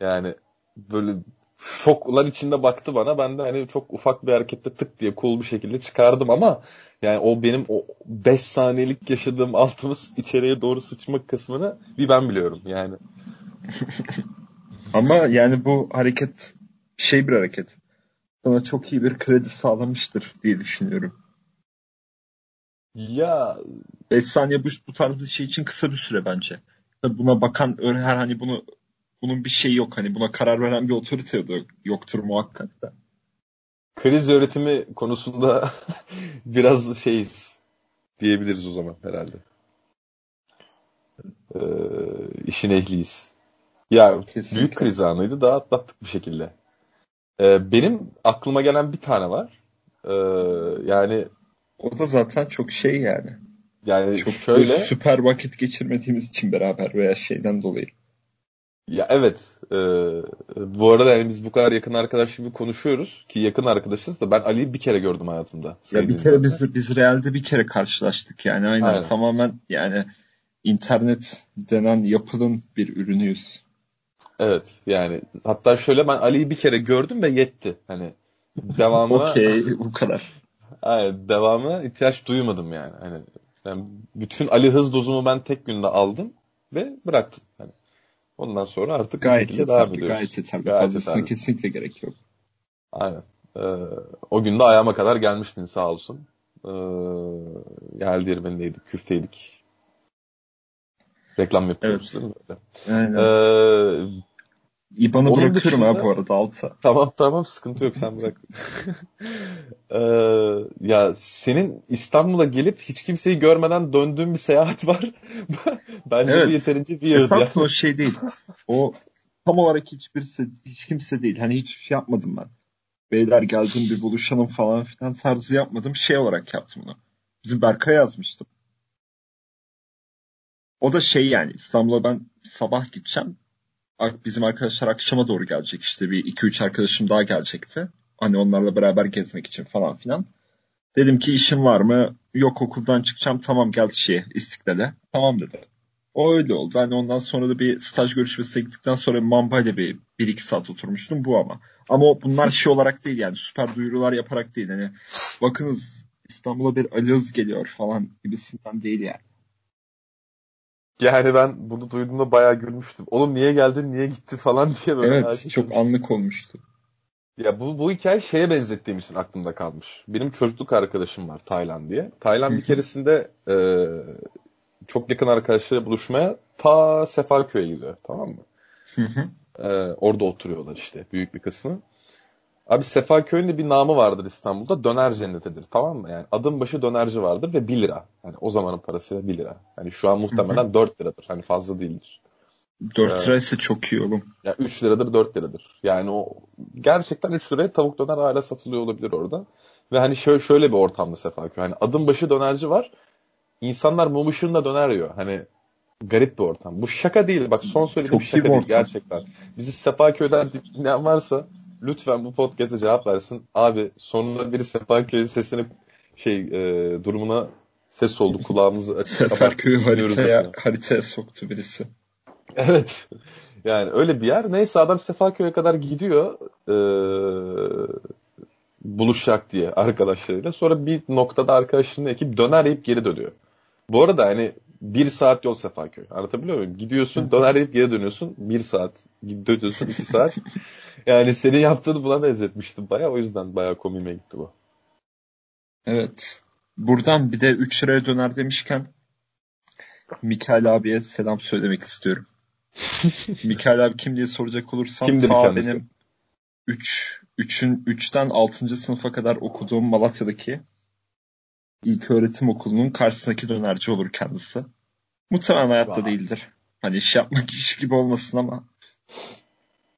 Yani böyle şoklar içinde baktı bana. Ben de hani çok ufak bir harekette tık diye cool bir şekilde çıkardım ama yani o benim o 5 saniyelik yaşadığım altımız içeriye doğru sıçmak kısmını bir ben biliyorum yani. ama yani bu hareket şey bir hareket. Sana çok iyi bir kredi sağlamıştır diye düşünüyorum. Ya 5 saniye bu, bu tarz bir şey için kısa bir süre bence. Buna bakan her hani bunu bunun bir şeyi yok. Hani buna karar veren bir otorite de yoktur muhakkak da. Kriz yönetimi konusunda biraz şeyiz diyebiliriz o zaman herhalde. Ee, işin ehliyiz. Ya Kesinlikle. büyük kriz anıydı daha atlattık bir şekilde. Ee, benim aklıma gelen bir tane var. Ee, yani o da zaten çok şey yani. Yani çok şöyle süper vakit geçirmediğimiz için beraber veya şeyden dolayı. Ya evet. E, bu arada yani biz bu kadar yakın arkadaş gibi konuşuyoruz ki yakın arkadaşız da ben Ali'yi bir kere gördüm hayatımda. Ya bir kere biz biz realde bir kere karşılaştık yani aynen, aynen. tamamen yani internet denen yapının bir ürünüyüz. Evet yani hatta şöyle ben Ali'yi bir kere gördüm ve yetti. Hani devamına Okey bu kadar. Aynen devamına ihtiyaç duymadım yani. Hani yani bütün Ali hız dozumu ben tek günde aldım ve bıraktım. Hani ondan sonra artık gayet yeterli, devam ediyoruz. Gayet yeterli. Gayet Fazlasına yeterli. kesinlikle gerek yok. Aynen. Ee, o gün de ayağıma kadar gelmiştin sağ olsun. Ee, yerli değirmenindeydik, küfteydik. Reklam yapıyoruz evet. değil mi? Aynen. Ee, İban'ı bırakıyorum dışında, ha bu arada alta. Tamam tamam sıkıntı yok sen bırak. ee, ya senin İstanbul'a gelip hiç kimseyi görmeden döndüğün bir seyahat var. Bence evet. yeterince weird Esas ya. o şey değil. O tam olarak hiçbirisi, hiç kimse değil. Hani hiç şey yapmadım ben. Beyler geldim bir buluşalım falan filan tarzı yapmadım. Şey olarak yaptım bunu. Bizim Berkay yazmıştım. O da şey yani İstanbul'a ben sabah gideceğim bizim arkadaşlar akşama doğru gelecek işte bir iki üç arkadaşım daha gelecekti. Hani onlarla beraber gezmek için falan filan. Dedim ki işim var mı? Yok okuldan çıkacağım tamam gel şeye İstiklal'e. Tamam dedi. O öyle oldu. Hani ondan sonra da bir staj görüşmesine gittikten sonra Mamba ile bir, bir iki saat oturmuştum bu ama. Ama bunlar şey olarak değil yani süper duyurular yaparak değil. Hani bakınız İstanbul'a bir Ali geliyor falan gibisinden değil yani. Yani ben bunu duyduğumda bayağı gülmüştüm. Oğlum niye geldin, niye gitti falan diye böyle. Evet, çok anlık olmuştu. Ya bu, bu hikaye şeye benzettiğim için aklımda kalmış. Benim çocukluk arkadaşım var Taylan diye. Taylan bir keresinde e, çok yakın arkadaşlarıyla buluşmaya ta Sefaköy'e gidiyor tamam mı? E, orada oturuyorlar işte büyük bir kısmı. Abi Sefaköy'ün de bir namı vardır İstanbul'da. Döner cennetidir tamam mı? Yani adım başı dönerci vardır ve 1 lira. Yani o zamanın parasıyla 1 lira. Hani şu an muhtemelen Hı-hı. 4 liradır. Hani fazla değildir. 4 ee, liraysa çok iyi oğlum. Ya 3 liradır 4 liradır. Yani o gerçekten 3 liraya tavuk döner hala satılıyor olabilir orada. Ve hani şöyle, şöyle bir ortamda Sefaköy. Hani adım başı dönerci var. İnsanlar mum ışığında döner yiyor. Hani garip bir ortam. Bu şaka değil. Bak son söylediğim Çok şaka değil gerçekten. Bizi Sefaköy'den dinleyen varsa lütfen bu podcast'e cevap versin. Abi sonunda biri Seferköy'ün sesini şey e, durumuna ses oldu kulağımızı açıp Seferköy'ü haritaya, haritaya soktu birisi. Evet. Yani öyle bir yer. Neyse adam Sefaköy'e kadar gidiyor. E, buluşacak diye arkadaşlarıyla. Sonra bir noktada arkadaşlarını ekip döner yiyip geri dönüyor. Bu arada hani bir saat yol Sefaköy. Anlatabiliyor muyum? Gidiyorsun döner yiyip geri dönüyorsun. Bir saat. Dönüyorsun iki saat. yani senin yaptığını buna benzetmiştim baya. O yüzden baya komiğime gitti bu. Evet. Buradan bir de 3 liraya döner demişken Mikael abiye selam söylemek istiyorum. Mikael abi kim diye soracak olursam Kimdir ta kendisi? benim 3 üç, 3'ün 3'ten 6. sınıfa kadar okuduğum Malatya'daki ilk öğretim okulunun karşısındaki dönerci olur kendisi. Muhtemelen hayatta wow. değildir. Hani iş yapmak iş gibi olmasın ama.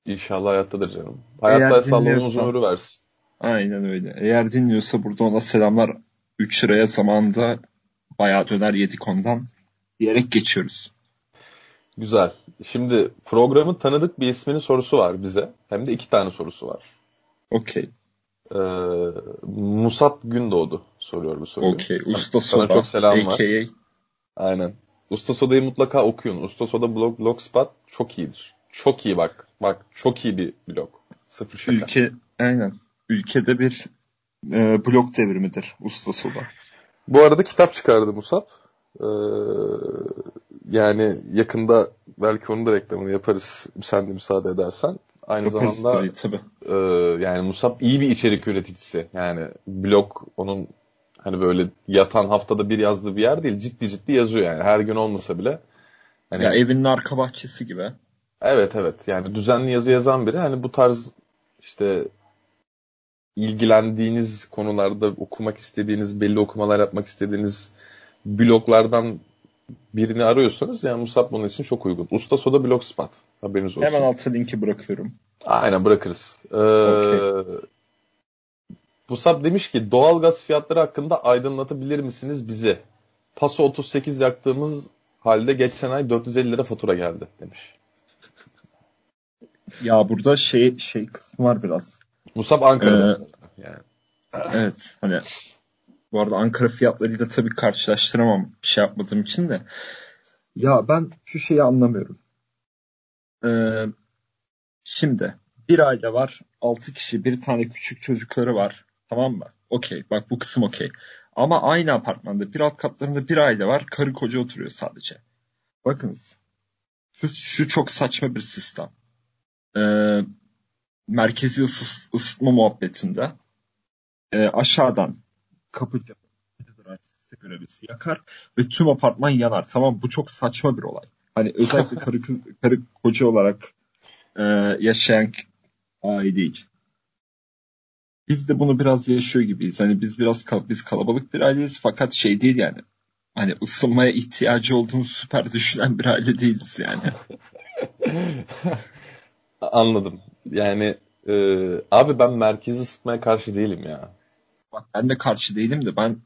İnşallah hayattadır canım. Hayatta sallanın uzun ömrü versin. Aynen öyle. Eğer dinliyorsa burada ona selamlar. 3 liraya zamanında bayağı döner yedik ondan diyerek geçiyoruz. Güzel. Şimdi programın tanıdık bir isminin sorusu var bize. Hem de iki tane sorusu var. Okey. Ee, Musab Gündoğdu soruyor bu soruyu. Okey. Usta Soda. Sana çok selam AKA. var. Aynen. Usta Soda'yı mutlaka okuyun. Usta Soda blog, blogspot çok iyidir. Çok iyi bak. Bak çok iyi bir blog. Sıfır şaka. Ülke, aynen. Ülkede bir e, blog devrimidir Usta Soda. Bu arada kitap çıkardı Musab. Ee, yani yakında belki onun da reklamını yaparız. Sen de müsaade edersen. Aynı yaparız, zamanda tabii, tabii. E, yani Musab iyi bir içerik üreticisi. Yani blog onun hani böyle yatan haftada bir yazdığı bir yer değil. Ciddi ciddi yazıyor yani. Her gün olmasa bile. Hani, ya evinin arka bahçesi gibi. Evet evet. Yani düzenli yazı yazan biri. Hani bu tarz işte ilgilendiğiniz konularda okumak istediğiniz, belli okumalar yapmak istediğiniz bloglardan birini arıyorsanız yani Musab bunun için çok uygun. Usta Soda Blogspot. Haberiniz olsun. Hemen altta linki bırakıyorum. Aynen bırakırız. Ee, okay. Musab demiş ki doğalgaz fiyatları hakkında aydınlatabilir misiniz bizi? Paso 38 yaktığımız halde geçen ay 450 lira fatura geldi demiş. Ya burada şey şey kısmı var biraz. Musab Ankara'da. Ee, yani. Evet hani bu arada Ankara fiyatlarıyla tabii karşılaştıramam bir şey yapmadığım için de. Ya ben şu şeyi anlamıyorum. Ee, şimdi bir aile var. Altı kişi bir tane küçük çocukları var. Tamam mı? Okey. Bak bu kısım okey. Ama aynı apartmanda bir alt katlarında bir aile var. Karı koca oturuyor sadece. Bakınız. Şu, şu çok saçma bir sistem. Ee, merkezi ısıs, ısıtma muhabbetinde e, aşağıdan kapıcı görevlisi yakar ve tüm apartman yanar. Tamam bu çok saçma bir olay. Hani özellikle karı, kız, karı koca olarak e, yaşayan aile için. Biz de bunu biraz yaşıyor gibiyiz. Hani biz biraz biz kalabalık bir aileyiz fakat şey değil yani. Hani ısınmaya ihtiyacı olduğunu süper düşünen bir aile değiliz yani. Anladım. Yani e, abi ben merkezi ısıtmaya karşı değilim ya. Bak ben de karşı değilim de ben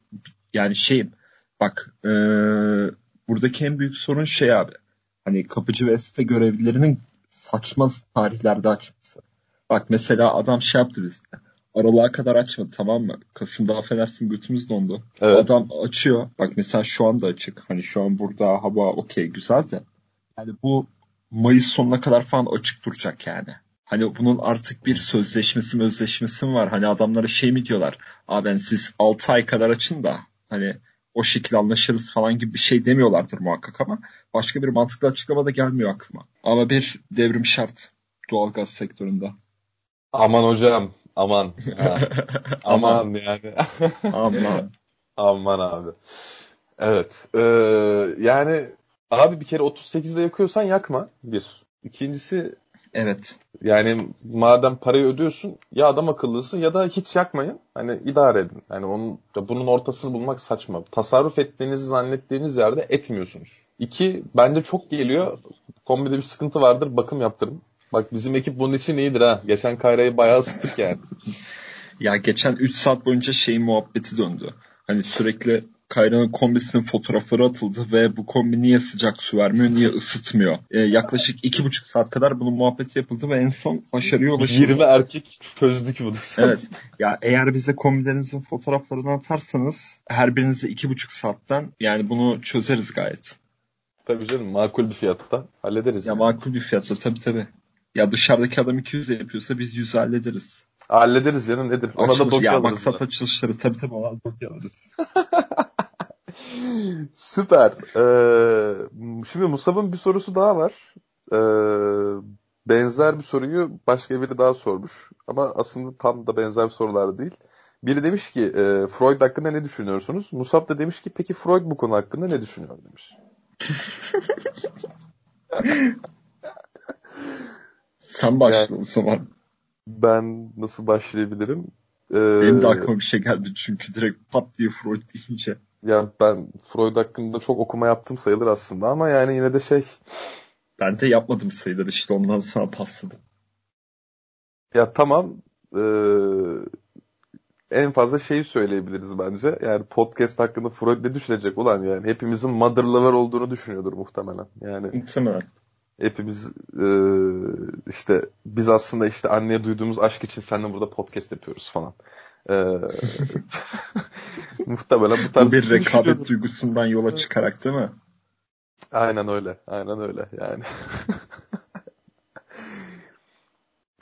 yani şeyim. Bak e, buradaki en büyük sorun şey abi. Hani kapıcı ve site görevlilerinin saçma tarihlerde açması. Bak mesela adam şey yaptı bizde. Aralığa kadar açmadı tamam mı? Kasım'da affedersin götümüz dondu. Evet. Adam açıyor. Bak mesela şu anda açık. Hani şu an burada hava okey güzel de. Yani bu Mayıs sonuna kadar falan açık duracak yani. Hani bunun artık bir sözleşmesi sözleşmesi var. Hani adamlara şey mi diyorlar? Abi ben siz 6 ay kadar açın da hani o şekilde anlaşırız falan gibi bir şey demiyorlardır muhakkak ama başka bir mantıklı açıklama da gelmiyor aklıma. Ama bir devrim şart doğalgaz sektöründe. Aman hocam aman. aman yani. aman. aman abi. Evet. Ee, yani abi bir kere 38'de yakıyorsan yakma bir. İkincisi Evet. Yani madem parayı ödüyorsun ya adam akıllısın ya da hiç yakmayın. Hani idare edin. Yani onun bunun ortasını bulmak saçma. Tasarruf ettiğinizi zannettiğiniz yerde etmiyorsunuz. İki, bence çok geliyor. Kombide bir sıkıntı vardır. Bakım yaptırın. Bak bizim ekip bunun için iyidir ha. Geçen Kayra'yı bayağı ısıttık yani. ya geçen 3 saat boyunca şeyin muhabbeti döndü. Hani sürekli Kayra'nın kombisinin fotoğrafları atıldı ve bu kombi niye sıcak su vermiyor, niye ısıtmıyor? Ee, yaklaşık iki buçuk saat kadar bunun muhabbeti yapıldı ve en son başarıya ulaşıldı. 20 erkek çözdük bunu. evet. Ya eğer bize kombilerinizin fotoğraflarını atarsanız her birinize iki buçuk saatten yani bunu çözeriz gayet. Tabii canım makul bir fiyatta hallederiz. Ya yani. makul bir fiyatta tabii tabii. Ya dışarıdaki adam 200 yapıyorsa biz 100 hallederiz. Hallederiz canım nedir? Ona Açılış, da dokya ya, alırız. Maksat açılışları tabii tabii ona dokya alırız. Süper. Ee, şimdi Mustafa'nın bir sorusu daha var. Ee, benzer bir soruyu başka biri daha sormuş. Ama aslında tam da benzer sorular değil. Biri demiş ki e, Freud hakkında ne düşünüyorsunuz? Musab da demiş ki peki Freud bu konu hakkında ne düşünüyor demiş. Sen başla o zaman. Ben nasıl başlayabilirim? Ee, Benim de aklıma bir şey geldi çünkü direkt pat diye Freud deyince. Ya ben Freud hakkında çok okuma yaptım sayılır aslında ama yani yine de şey. Ben de yapmadım sayılır işte ondan sonra pasladım. Ya tamam. Ee, en fazla şeyi söyleyebiliriz bence. Yani podcast hakkında Freud ne düşünecek ulan yani. Hepimizin mother lover olduğunu düşünüyordur muhtemelen. Yani muhtemelen. Hepimiz e, işte biz aslında işte anneye duyduğumuz aşk için seninle burada podcast yapıyoruz falan. Ee, muhtemelen bu tarz bu bir rekabet duygusundan yola çıkarak değil mi? Aynen öyle. Aynen öyle yani.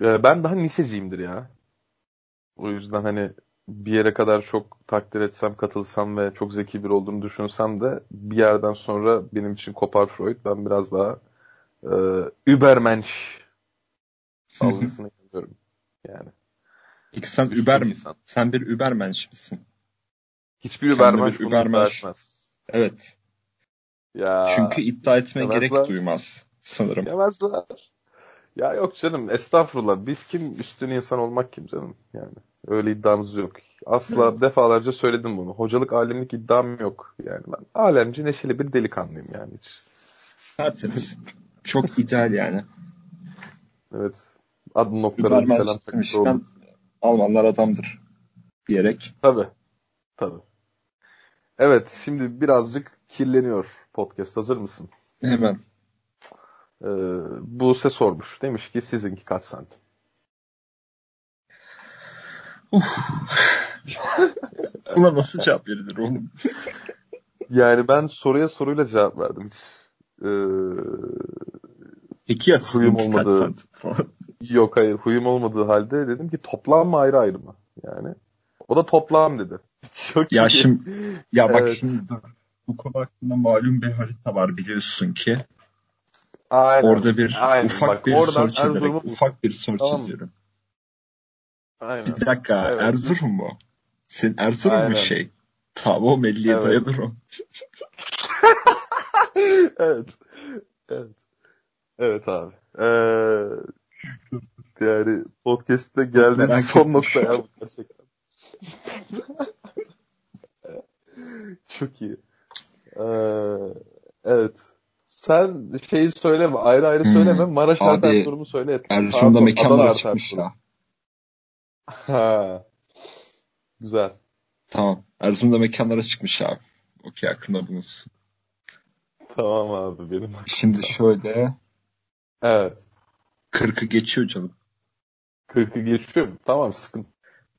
Ben daha nişeciyimdir ya. O yüzden hani bir yere kadar çok takdir etsem, katılsam ve çok zeki bir olduğunu düşünsem de bir yerden sonra benim için kopar Freud. Ben biraz daha e, Übermensch algısına gidiyorum. Yani. Peki sen Uber misin? Sen bir Übermensch misin? Hiçbir Übermensch bunu etmez. Evet. Ya, Çünkü iddia etme yemezler. gerek duymaz sanırım. Yemezler. Ya yok canım estağfurullah. Biz kim üstün insan olmak kim canım yani. Öyle iddiamız yok. Asla defalarca söyledim bunu. Hocalık alemlik iddiam yok. Yani ben alemci neşeli bir delikanlıyım yani hiç. Tertemiz. Çok ideal yani. Evet. Adı noktaları selam takmış. Almanlar adamdır diyerek. Tabii. Tabii. Evet şimdi birazcık kirleniyor podcast. Hazır mısın? Hemen. Ee, Buse sormuş. Demiş ki sizinki kaç santim? Buna nasıl cevap verilir oğlum? Yani ben soruya soruyla cevap verdim. Ee, Peki ya Huyum sizinki kaç olmadı. santim falan? yok hayır huyum olmadığı halde dedim ki toplam mı ayrı ayrı mı? Yani o da toplam dedi. Çok Ya iyi. şimdi ya bak Evet. şimdi dur. Bu konu hakkında malum bir harita var biliyorsun ki. Aynen. Orada bir Aynen. ufak Bak, bir search ederek, Erzurum'u- ufak bir search Tamam ediyorum. Aynen. Bir dakika Evet. Erzurum mu? Senin Erzurum mu Aynen. şey? Tamam 50'ye Evet. dayanır o. evet. Evet. Evet abi. Ee, yani podcast'te geldiğim merak son ettim nokta ya bu gerçekten. Çok iyi. Ee, evet. Sen şeyi söyleme, ayrı ayrı Hmm. söyleme. Maraş Abi, artı Erzurum'u söyle. Erzurum'da artı çıkmış ya. Ha. Güzel. Tamam. Erzurum'da mekanlara çıkmış abi. Okey aklında bulunsun. Tamam abi benim. Şimdi şöyle Evet. 40'ı geçiyor canım. 40'ı geçiyor. Tamam sıkıntı.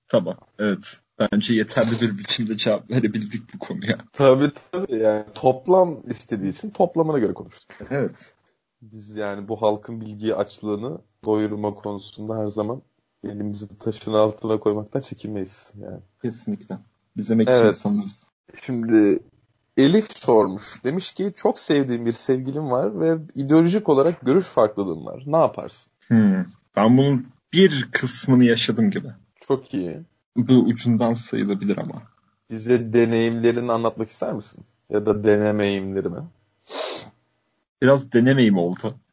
Tamam. Evet. Bence yeterli bir biçimde cevap verebildik bu konuya. Tabii tabii yani toplam istediği için toplamına göre konuştuk. Evet. Biz yani bu halkın bilgi açlığını doyurma konusunda her zaman elimizi taşın altına koymaktan çekinmeyiz. Yani. Kesinlikle. Biz emekçi Evet. insanlarız. Şimdi Elif sormuş. Demiş ki çok sevdiğim bir sevgilim var ve ideolojik olarak görüş farklılığım var. Ne yaparsın? Hmm. Ben bunun bir kısmını yaşadım gibi. Çok iyi. Bu ucundan sayılabilir ama. Bize deneyimlerini anlatmak ister misin? Ya da denemeyimlerimi. Biraz denemeyim oldu.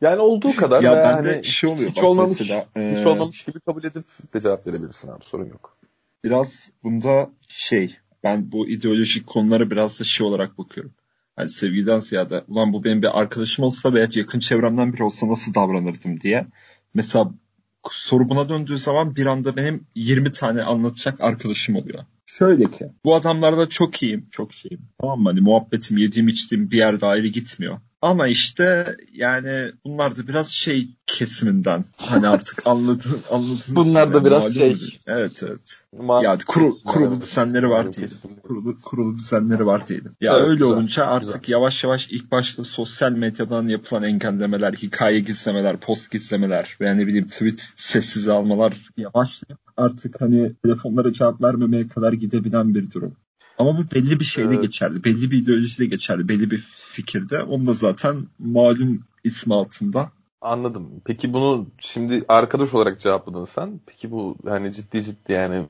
Yani olduğu kadar ya bende hani şey oluyor hiç bak olmamış, mesela. hiç e, olmamış gibi kabul edip de cevap verebilirsin abi sorun yok. biraz bunda şey ben bu ideolojik konulara biraz da şey olarak bakıyorum. Hani sevgiden ziyade ulan bu benim bir arkadaşım olsa veya yakın çevremden biri olsa nasıl davranırdım diye. Mesela soru buna döndüğü zaman bir anda benim 20 tane anlatacak arkadaşım oluyor. Şöyle ki bu adamlarla çok iyiyim çok şeyim tamam mı hani muhabbetim yediğim içtiğim bir yerde ayrı gitmiyor. Ama işte yani bunlar da biraz şey kesiminden hani artık anladın anladınız. Bunlar da biraz şey. değil. Evet evet. Ma- Ya kuru, kurulu düzenleri var diyelim. Kurulu, kurulu düzenleri var diyelim. Ya Evet, öyle güzel, olunca artık yavaş yavaş ilk başta sosyal medyadan yapılan engellemeler, hikaye gizlemeler, post gizlemeler veya ne bileyim tweet sessiz almalar yavaşlayıp artık hani telefonlara cevap vermemeye kadar gidebilen bir durum. Ama bu belli bir şeyde Evet. geçerli. Belli bir ideolojide geçerli. Belli bir fikirde. Onu da zaten malum ismi altında. Anladım. Peki bunu şimdi arkadaş olarak cevapladın sen. Peki bu hani ciddi ciddi yani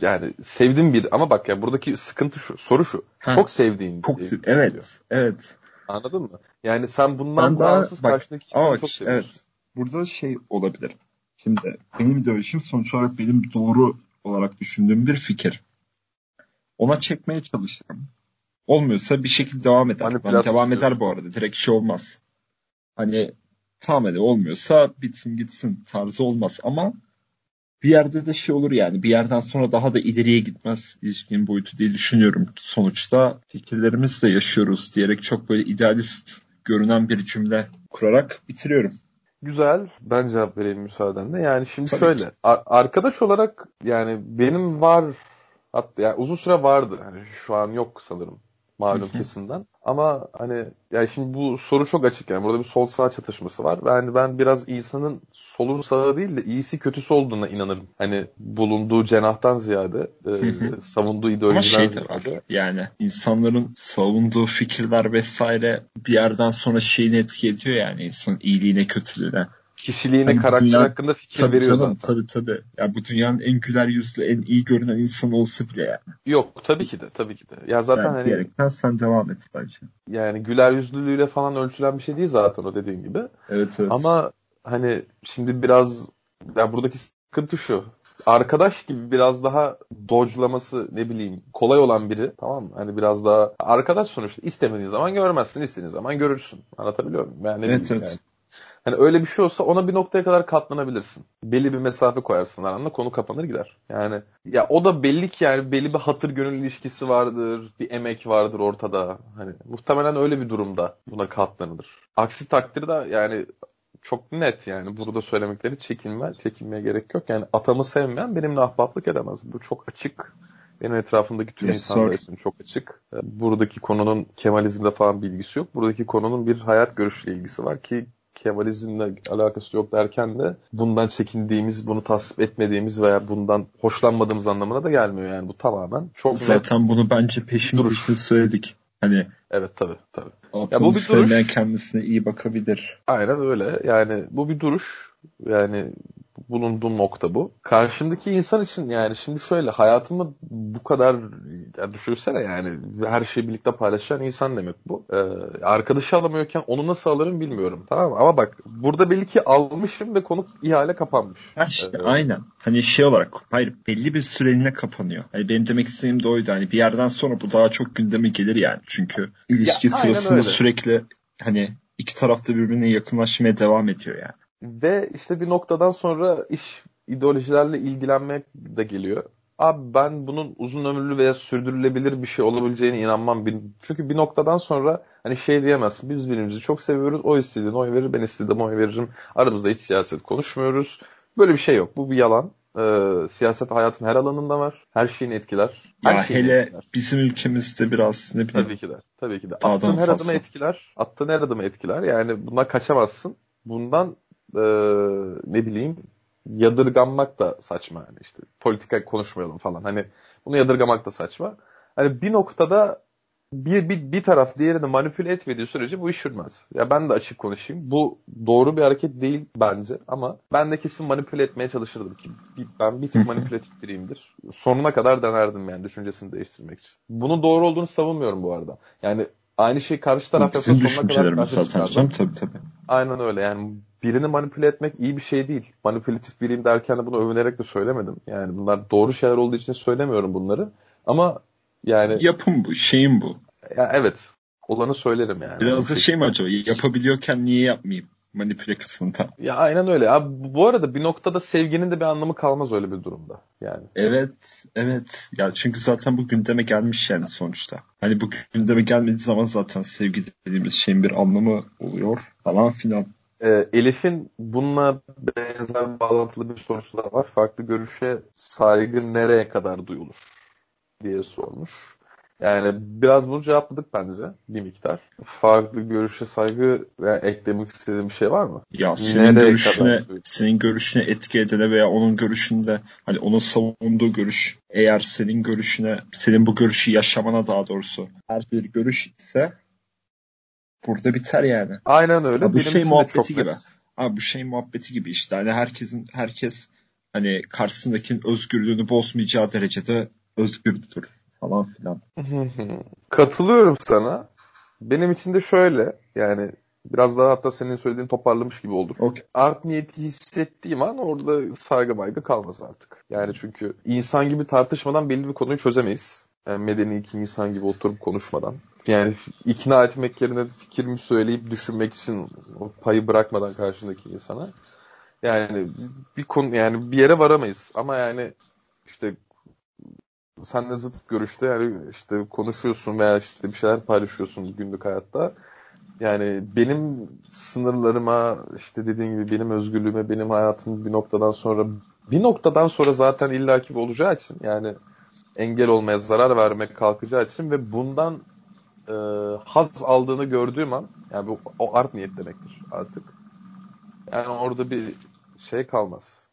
yani sevdiğim bir ama bak ya buradaki sıkıntı şu soru şu. Ha, Çok sevdiğin çok sevgili diyor. evet, evet. Anladın mı? Yani sen bundan Ben daha- bağımsız bak, karşındaki insanı çok seviyorsun. evet. Burada şey olabilir. Şimdi benim ideolojim sonuç olarak benim doğru olarak düşündüğüm bir fikir. Ona çekmeye çalışırım. Olmuyorsa bir şekilde devam eder. Ben Manipülasyon devam eder bu arada. Direkt şey olmaz. Hani tamam hadi olmuyorsa bitsin gitsin tarzı olmaz ama bir yerde de şey olur yani bir yerden sonra daha da ileriye gitmez ilişkinin boyutu diye düşünüyorum. Sonuçta fikirlerimizle yaşıyoruz diyerek çok böyle idealist görünen bir cümle kurarak bitiriyorum. Güzel. Ben cevap vereyim müsaadenle. Yani şimdi Tabii şöyle. ki. arkadaş olarak yani benim var hatta yani uzun süre vardı. Hani şu an yok sanırım malum kesimden. Ama hani yani şimdi bu soru çok açık yani. Burada bir sol sağ çatışması var. Ve hani ben biraz insanın solu sağı değil de iyisi kötüsü olduğuna inanırım. Hani bulunduğu cenahtan ziyade e, savunduğu ideolojiden şey var ziyade. yani insanların savunduğu fikirler vesaire bir yerden sonra şeyini etki ediyor yani insanın iyiliğine kötülüğüne. Kişiliğine, bu karakter dünya- hakkında fikir Tabii veriyor canım zaten. tabii tabii. Ya bu dünyanın en güler yüzlü en iyi görünen insan olsa bile yani. Yok tabii ki de tabii ki de. Ya zaten yani hani diyerekten sen devam et bence. yani güler yüzlülüğüyle falan ölçülen bir şey değil zaten o dediğin gibi. Evet evet. Ama hani şimdi biraz ya buradaki sıkıntı şu. Arkadaş gibi biraz daha dodge'laması ne bileyim kolay olan biri tamam mı? Hani biraz daha arkadaş sonuçta istemediğin zaman görmezsin, istediğin zaman görürsün. Anlatabiliyor muyum? Yani ne Evet, evet. yani. Hani öyle bir şey olsa ona bir noktaya kadar katlanabilirsin. Belli bir mesafe koyarsın aranla konu kapanır gider. Yani ya o da belli ki yani belli bir hatır gönül ilişkisi vardır, bir emek vardır ortada. Hani muhtemelen öyle bir durumda buna katlanılır. Aksi takdirde yani çok net yani burada söylemekleri çekinme, çekinmeye gerek yok. Yani atamı sevmeyen benimle ahbaplık edemez. Bu çok açık. Benim etrafımdaki tüm yes, insanlar için çok açık. Buradaki konunun Kemalizmle falan bilgisi yok. Buradaki konunun bir hayat görüşüyle ilgisi var ki Kemalizmle alakası yok derken de bundan çekindiğimiz, bunu tasvip etmediğimiz veya bundan hoşlanmadığımız anlamına da gelmiyor yani bu tamamen. Çok Zaten net bunu bence peşin duruş söyledik. Hani Evet tabii tabii. Ya bu bir duruş. kendisine iyi bakabilir. Aynen öyle. Yani bu bir duruş. Yani bulunduğum nokta bu. Karşımdaki insan için yani şimdi şöyle hayatımı bu kadar ya düşünsene yani her şeyi birlikte paylaşan insan demek bu. Ee, arkadaşı alamıyorken onu nasıl alırım bilmiyorum tamam mı? Ama bak burada belli ki almışım ve konu ihale kapanmış. Ha işte ee, aynen. Hani şey olarak hayır belli bir süreliğine kapanıyor. Hani benim demek istediğim de oydu. Hani bir yerden sonra bu daha çok gündeme gelir yani. Çünkü ilişki ya, sırasında sürekli hani iki tarafta birbirine yakınlaşmaya devam ediyor yani. Ve işte bir noktadan sonra iş ideolojilerle ilgilenmek de geliyor. Abi ben bunun uzun ömürlü veya sürdürülebilir bir şey olabileceğine inanmam. Çünkü bir noktadan sonra hani şey diyemezsin. Biz birbirimizi çok seviyoruz. O istediğini oy verir, ben istediğimi oy veririm. Aramızda hiç siyaset konuşmuyoruz. Böyle bir şey yok. Bu bir yalan. Ee, siyaset hayatın her alanında var. Her şeyin etkiler. Her ya şeyin hele etkiler. bizim ülkemizde biraz ne bileyim. Tabii ki de. Tabii ki de. Attığın her adımı etkiler. Attığın her adımı etkiler. Yani bundan kaçamazsın. Bundan e, ne bileyim yadırganmak da saçma yani işte politika konuşmayalım falan hani bunu yadırgamak da saçma. Hani bir noktada bir, bir, bir taraf diğerini manipüle etmediği sürece bu iş yürümez. Ya ben de açık konuşayım. Bu doğru bir hareket değil bence ama ben de kesin manipüle etmeye çalışırdım ki ben bir tık manipülatif biriyimdir. Sonuna kadar denerdim yani düşüncesini değiştirmek için. Bunun doğru olduğunu savunmuyorum bu arada. Yani aynı şey karşı taraf yapsa sonuna kadar karşı çıkardım. Tabii tabii. Aynen öyle yani birini manipüle etmek iyi bir şey değil. Manipülatif biriyim derken de bunu övünerek de söylemedim. Yani bunlar doğru şeyler olduğu için söylemiyorum bunları. Ama yani... Yapım bu, şeyim bu. Ya evet. Olanı söylerim yani. Biraz da şey mi acaba? Yapabiliyorken niye yapmayayım? Manipüle kısmında. Ya aynen öyle. Abi, bu arada bir noktada sevginin de bir anlamı kalmaz öyle bir durumda. Yani. Evet, evet. Ya çünkü zaten bu gündeme gelmiş yani sonuçta. Hani bu gündeme gelmediği zaman zaten sevgi dediğimiz şeyin bir anlamı oluyor falan filan. Ee, Elif'in bununla benzer bağlantılı bir sorusu da var. Farklı görüşe saygı nereye kadar duyulur diye sormuş. Yani biraz bunu cevapladık bence bir miktar. Farklı görüşe saygı yani eklemek istediğim bir şey var mı? Ya senin Nereye görüşüne senin görüşüne etki edene veya onun görüşünde hani onun savunduğu görüş eğer senin görüşüne senin bu görüşü yaşamana daha doğrusu her bir görüş ise burada biter yani. Aynen öyle. Ha, bu şey muhabbeti gibi. Ha, bu şey muhabbeti gibi işte. Hani herkesin herkes hani karşısındakinin özgürlüğünü bozmayacağı derecede özgürdür falan filan. Katılıyorum sana. Benim için de şöyle yani biraz daha hatta senin söylediğin toparlamış gibi olur. Okay. Art niyeti hissettiğim an orada saygı baygı kalmaz artık. Yani çünkü insan gibi tartışmadan belli bir konuyu çözemeyiz. Yani medeni iki insan gibi oturup konuşmadan. Yani ikna etmek yerine fikrimi söyleyip düşünmek için o payı bırakmadan karşındaki insana. Yani bir konu yani bir yere varamayız ama yani işte senle zıt görüşte yani işte konuşuyorsun veya işte bir şeyler paylaşıyorsun günlük hayatta. Yani benim sınırlarıma işte dediğin gibi benim özgürlüğüme benim hayatım bir noktadan sonra bir noktadan sonra zaten illaki olacağı için yani engel olmaya zarar vermek kalkacağı için ve bundan e, haz aldığını gördüğüm an yani bu, o art niyet demektir artık. Yani orada bir şey kalmaz.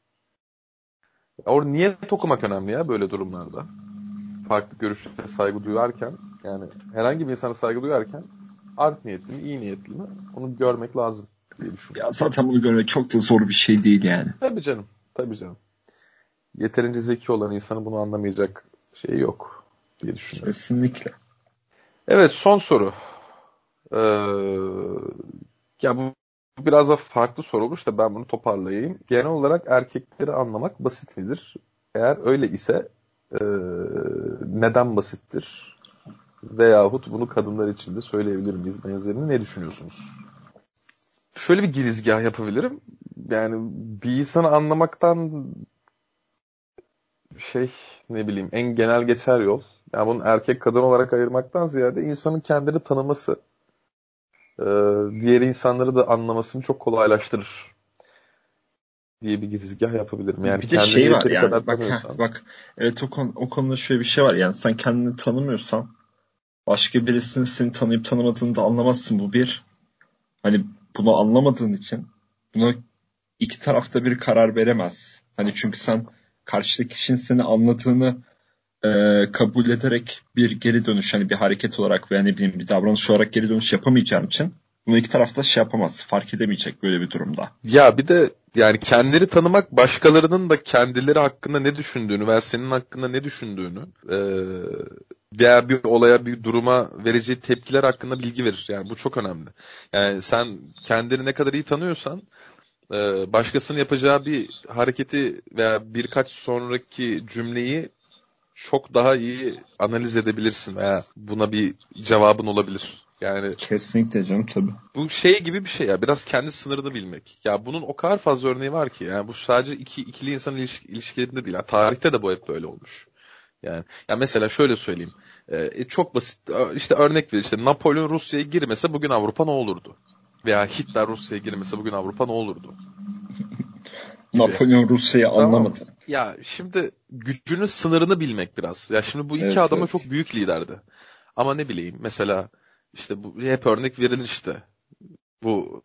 Orada niyet okumak önemli ya böyle durumlarda farklı görüşlere saygı duyarken yani herhangi bir insana saygı duyarken art niyetli mi, iyi niyetli mi onu görmek lazım diye düşünüyorum. Ya zaten bunu görmek çok da zor bir şey değil yani. Tabii canım. Tabii canım. Yeterince zeki olan insanın bunu anlamayacak şey yok diye düşünüyorum. Kesinlikle. Evet son soru. Ee, ya bu biraz da farklı soru olmuş da ben bunu toparlayayım. Genel olarak erkekleri anlamak basit midir? Eğer öyle ise e, neden basittir? Veyahut bunu kadınlar için de söyleyebilir miyiz benzerini? Ne düşünüyorsunuz? şöyle bir girizgah yapabilirim. Yani bir insanı anlamaktan şey ne bileyim en genel geçer yol. Yani bunu erkek kadın olarak ayırmaktan ziyade insanın kendini tanıması e, diğer insanları da anlamasını çok kolaylaştırır diye bir girizgah yapabilirim. Yani bir de şey var yani bak, heh, bak evet o, konu, o konuda şöyle bir şey var yani sen kendini tanımıyorsan başka birisinin seni tanıyıp tanımadığını da anlamazsın bu bir. Hani bunu anlamadığın için buna iki tarafta bir karar veremez. Hani çünkü sen karşıdaki kişinin seni anladığını e, kabul ederek bir geri dönüş hani bir hareket olarak veya ne bileyim bir davranış olarak geri dönüş yapamayacağın için bunu iki tarafta şey yapamaz. Fark edemeyecek böyle bir durumda. Ya bir de yani kendileri tanımak başkalarının da kendileri hakkında ne düşündüğünü veya senin hakkında ne düşündüğünü e, veya bir olaya bir duruma vereceği tepkiler hakkında bilgi verir. Yani bu çok önemli. Yani sen kendini ne kadar iyi tanıyorsan e, başkasının yapacağı bir hareketi veya birkaç sonraki cümleyi çok daha iyi analiz edebilirsin veya buna bir cevabın olabilir. Yani kesinlikle canım tabii. Bu şey gibi bir şey ya biraz kendi sınırını bilmek. Ya bunun o kadar fazla örneği var ki yani bu sadece iki ikili insan ilişki, ilişkilerinde değil. Yani tarihte de bu hep böyle olmuş. Yani ya mesela şöyle söyleyeyim. Ee, çok basit işte örnek ver işte Napolyon Rusya'ya girmese bugün Avrupa ne olurdu? Veya Hitler Rusya'ya girmese bugün Avrupa ne olurdu? Napolyon Rusya'yı tamam. anlamadı. Ya şimdi gücünün sınırını bilmek biraz. Ya şimdi bu iki evet, adama evet. çok büyük liderdi. Ama ne bileyim mesela işte bu hep örnek verilir işte. Bu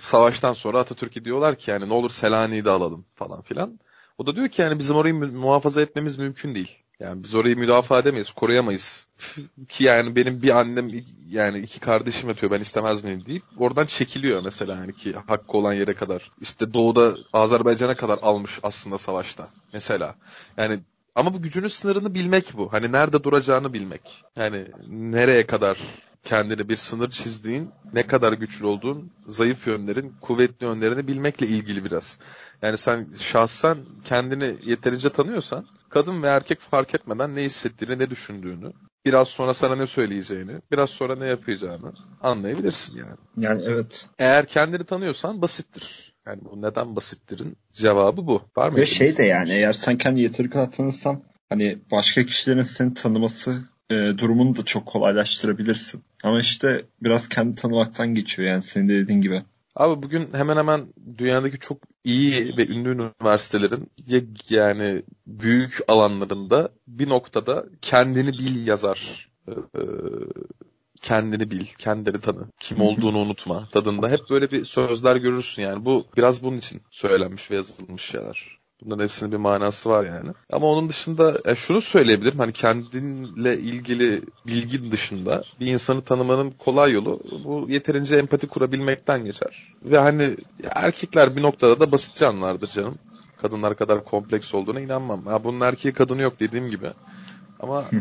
savaştan sonra Atatürk'e diyorlar ki yani ne olur Selanik'i de alalım falan filan. O da diyor ki yani bizim orayı muhafaza etmemiz mümkün değil. Yani biz orayı müdafaa edemeyiz, koruyamayız. ki yani benim bir annem yani iki kardeşim yatıyor ben istemez miyim deyip oradan çekiliyor mesela yani ki hakkı olan yere kadar. İşte doğuda Azerbaycan'a kadar almış aslında savaşta mesela. Yani ama bu gücünün sınırını bilmek bu. Hani nerede duracağını bilmek. Yani nereye kadar kendine bir sınır çizdiğin, ne kadar güçlü olduğun, zayıf yönlerin, kuvvetli yönlerini bilmekle ilgili biraz. Yani sen şahsen kendini yeterince tanıyorsan, kadın ve erkek fark etmeden ne hissettiğini, ne düşündüğünü, biraz sonra sana ne söyleyeceğini, biraz sonra ne yapacağını anlayabilirsin yani. Yani evet. Eğer kendini tanıyorsan basittir. Yani bu neden basittirin cevabı bu. Var mı? Ve şey de yani eğer sen kendi yeteri kadar tanırsan hani başka kişilerin seni tanıması e, durumunu da çok kolaylaştırabilirsin. Ama işte biraz kendi tanımaktan geçiyor yani senin de dediğin gibi. Abi bugün hemen hemen dünyadaki çok iyi ve ünlü üniversitelerin yani büyük alanlarında bir noktada kendini bil yazar. Ee, kendini bil, kendini tanı, kim olduğunu unutma tadında hep böyle bir sözler görürsün yani. Bu biraz bunun için söylenmiş ve yazılmış şeyler. Bunların hepsinin bir manası var yani. Ama onun dışında e, şunu söyleyebilirim. Hani kendinle ilgili bilgin dışında bir insanı tanımanın kolay yolu bu yeterince empati kurabilmekten geçer. Ve hani erkekler bir noktada da basit canlılardır canım. Kadınlar kadar kompleks olduğuna inanmam. Ha bunun erkeği kadını yok dediğim gibi. Ama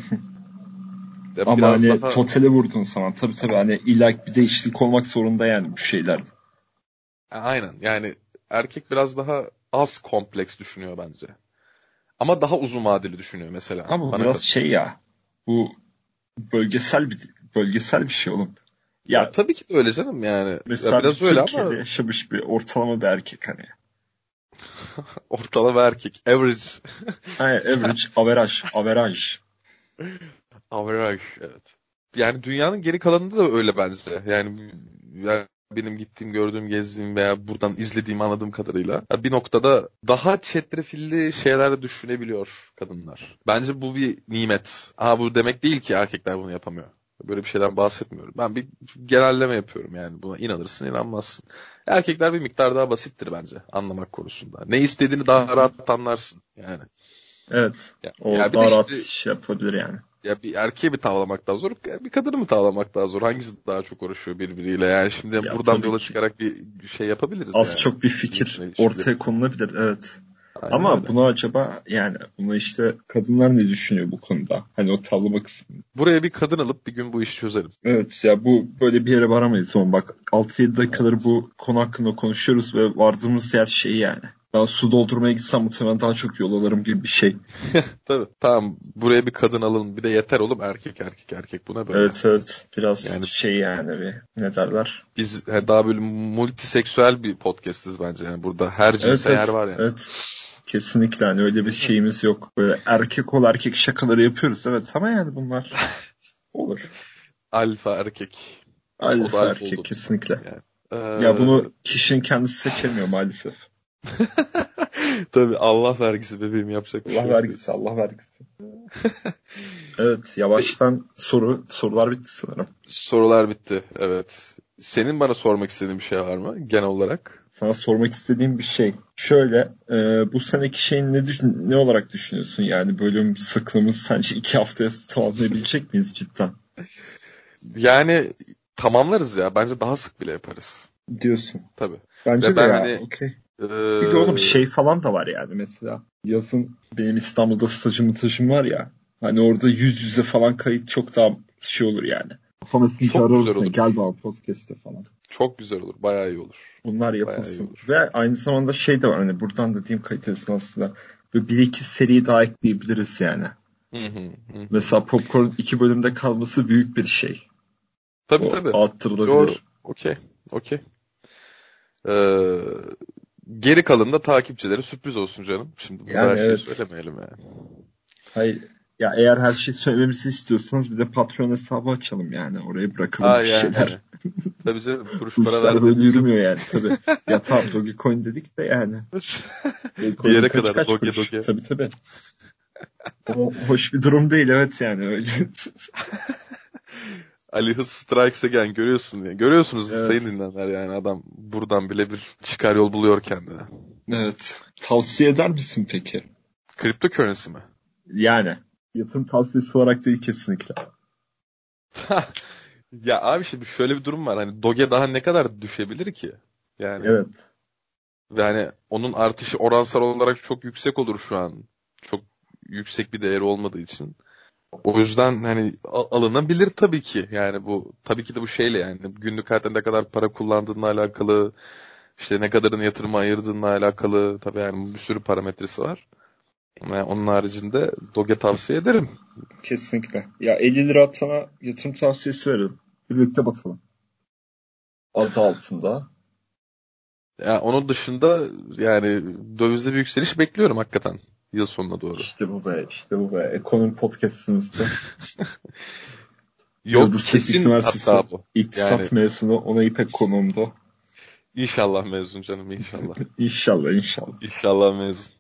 Ama hani daha... totale vurdun sana. Tabii tabii hani illa bir değişiklik olmak zorunda yani bu şeylerde. Aynen yani erkek biraz daha az kompleks düşünüyor bence. Ama daha uzun vadeli düşünüyor mesela. Ama bu biraz şey ya. Bu bölgesel bir bölgesel bir şey oğlum. Ya, ya tabii ki de öyle canım yani. Mesela ya biraz öyle ama yaşamış bir ortalama bir erkek hani. ortalama erkek. Average. Hayır average. average. Average. Average evet. Yani dünyanın geri kalanında da öyle bence. Yani, yani benim gittiğim, gördüğüm, gezdiğim veya buradan izlediğim anladığım kadarıyla bir noktada daha çetrefilli şeyler düşünebiliyor kadınlar. Bence bu bir nimet. Ama bu demek değil ki erkekler bunu yapamıyor. Böyle bir şeyden bahsetmiyorum. Ben bir genelleme yapıyorum yani. Buna inanırsın inanmazsın. Erkekler bir miktar daha basittir bence anlamak konusunda. Ne istediğini daha rahat anlarsın yani. Evet. Ya, o yani daha rahat işte, şey yapılabilir yani ya bir erkeği mi tavlamak daha zor, bir kadını mı tavlamak daha zor? Hangisi daha çok uğraşıyor birbiriyle? Yani şimdi ya buradan yola ki. çıkarak bir şey yapabiliriz. Az yani. çok bir fikir ortaya konulabilir, evet. Aynen Ama öyle. bunu acaba yani bunu işte kadınlar ne düşünüyor bu konuda? Hani o tavlama kısmı. Buraya bir kadın alıp bir gün bu işi çözelim. Evet ya bu böyle bir yere varamayız son bak. 6-7 dakikadır bu konu hakkında konuşuyoruz ve vardığımız yer şey yani. Ben su doldurmaya gitsem muhtemelen daha çok yol alırım gibi bir şey. Tabii. Tamam buraya bir kadın alalım. Bir de yeter oğlum erkek erkek erkek. Buna böyle. Evet evet. Biraz Yani- şey yani bir ne derler. Biz daha böyle multiseksüel bir podcastiz bence. Yani burada her cinse yer var yani. Evet. Kesinlikle hani öyle bir şeyimiz yok. Böyle erkek ol erkek şakaları yapıyoruz evet ama yani bunlar olur. Alfa erkek. Alfa alfa erkek oldu. kesinlikle. Ee, Ya bunu kişinin kendisi seçemiyor maalesef. tabii Allah vergisi bebeğim yapacak bir şey Allah yok. vergisi Allah vergisi. evet yavaştan soru sorular bitti sanırım. Sorular bitti. Evet. Senin bana sormak istediğin bir şey var mı genel olarak? Sana sormak istediğim bir şey. Şöyle e, bu seneki şeyin ne, düşün, ne olarak düşünüyorsun? Yani bölüm sıklığımız sence iki haftaya tamamlayabilecek miyiz cidden? Yani tamamlarız ya. Bence daha sık bile yaparız. Diyorsun. Tabii. Bence Ve de ben ya. hani- okey. Ee, Bir de oğlum şey falan da var yani mesela. Yazın benim İstanbul'da stajım mıtajım var ya. Hani orada yüz yüze falan kayıt çok daha şey olur yani. Sinti Çok güzel seni, olur. Gel bana podcast'te falan. Çok güzel olur. Bayağı iyi olur. Bunlar yapılsın. olur. Ve aynı zamanda şey de var hani buradan da diyeyim kayıt esnasında. Bir iki seri daha ekleyebiliriz yani. Hı hı, hı. Mesela Popcorn iki bölümde kalması büyük bir şey. Tabii O tabii. arttırılabilir. Doğru. Okey. Okey. Ee, geri kalan da takipçilere sürpriz olsun canım. Şimdi Yani her şeyi evet. söylemeyelim yani. Hayır. Ya eğer her şeyi söylememizi istiyorsanız bir de Patreon hesabı açalım yani. Oraya bırakalım Ha bir yani. şeyler. Tabii canım. Kuruş para yok. yürümüyor yani tabii. ya tamam Dogecoin dedik de yani. Bir yere kaç kadar kaç doge kuruş? doge. Tabii tabii. O hoş bir durum değil evet yani öyle. Ali Hız Strikes Again görüyorsun diye. Görüyorsunuz Evet. sayın dinleyenler yani adam buradan bile bir çıkar yol buluyor kendine. evet. Tavsiye eder misin peki? Kripto currency mi? Yani. Yatırım tavsiyesi olarak değil kesinlikle. ya abi şimdi şöyle bir durum var. Hani Doge daha ne kadar düşebilir ki? Yani Evet. ve hani onun artışı oransal olarak çok yüksek olur şu an. Çok yüksek bir değeri olmadığı için. O yüzden hani alınabilir tabii ki. Yani bu tabii ki de bu şeyle yani günlük hayatta ne kadar para kullandığınla alakalı, işte ne kadarını yatırıma ayırdığınla alakalı tabii yani bir sürü parametresi var. Ama onun haricinde Doge tavsiye ederim. Kesinlikle. Ya 50 lira atana yatırım tavsiyesi verelim. Birlikte batalım. Adı altında. Ya onun dışında yani dövizde bir yükseliş bekliyorum hakikaten yıl sonuna doğru. İşte bu be, işte bu be. Ekonomi podcastimizde. Yok Yıldız kesin hatta bu. İktisat Yani- mezunu ona İpek konuğumda. İnşallah mezun canım inşallah. İnşallah inşallah. İnşallah mezun.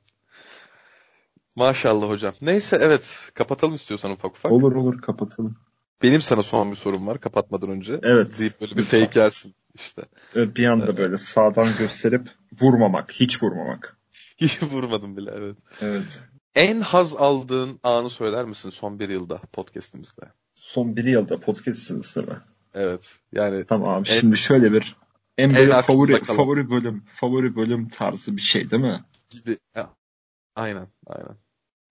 Maşallah hocam. Neyse evet kapatalım istiyorsan ufak ufak. Olur olur kapatalım. Benim sana son bir sorum var kapatmadan önce. Evet. Deyip böyle bir fake yersin işte. Evet, Bir anda böyle sağdan gösterip vurmamak. Hiç vurmamak. Hiç vurmadım bile evet. Evet. En haz aldığın anı söyler misin son bir yılda podcastimizde? Son bir yılda podcastimizde mi? Evet yani Tamam En- şimdi şöyle bir en böyle favori kalan. favori bölüm favori bölüm tarzı bir şey değil mi? gibi. Ya, aynen aynen.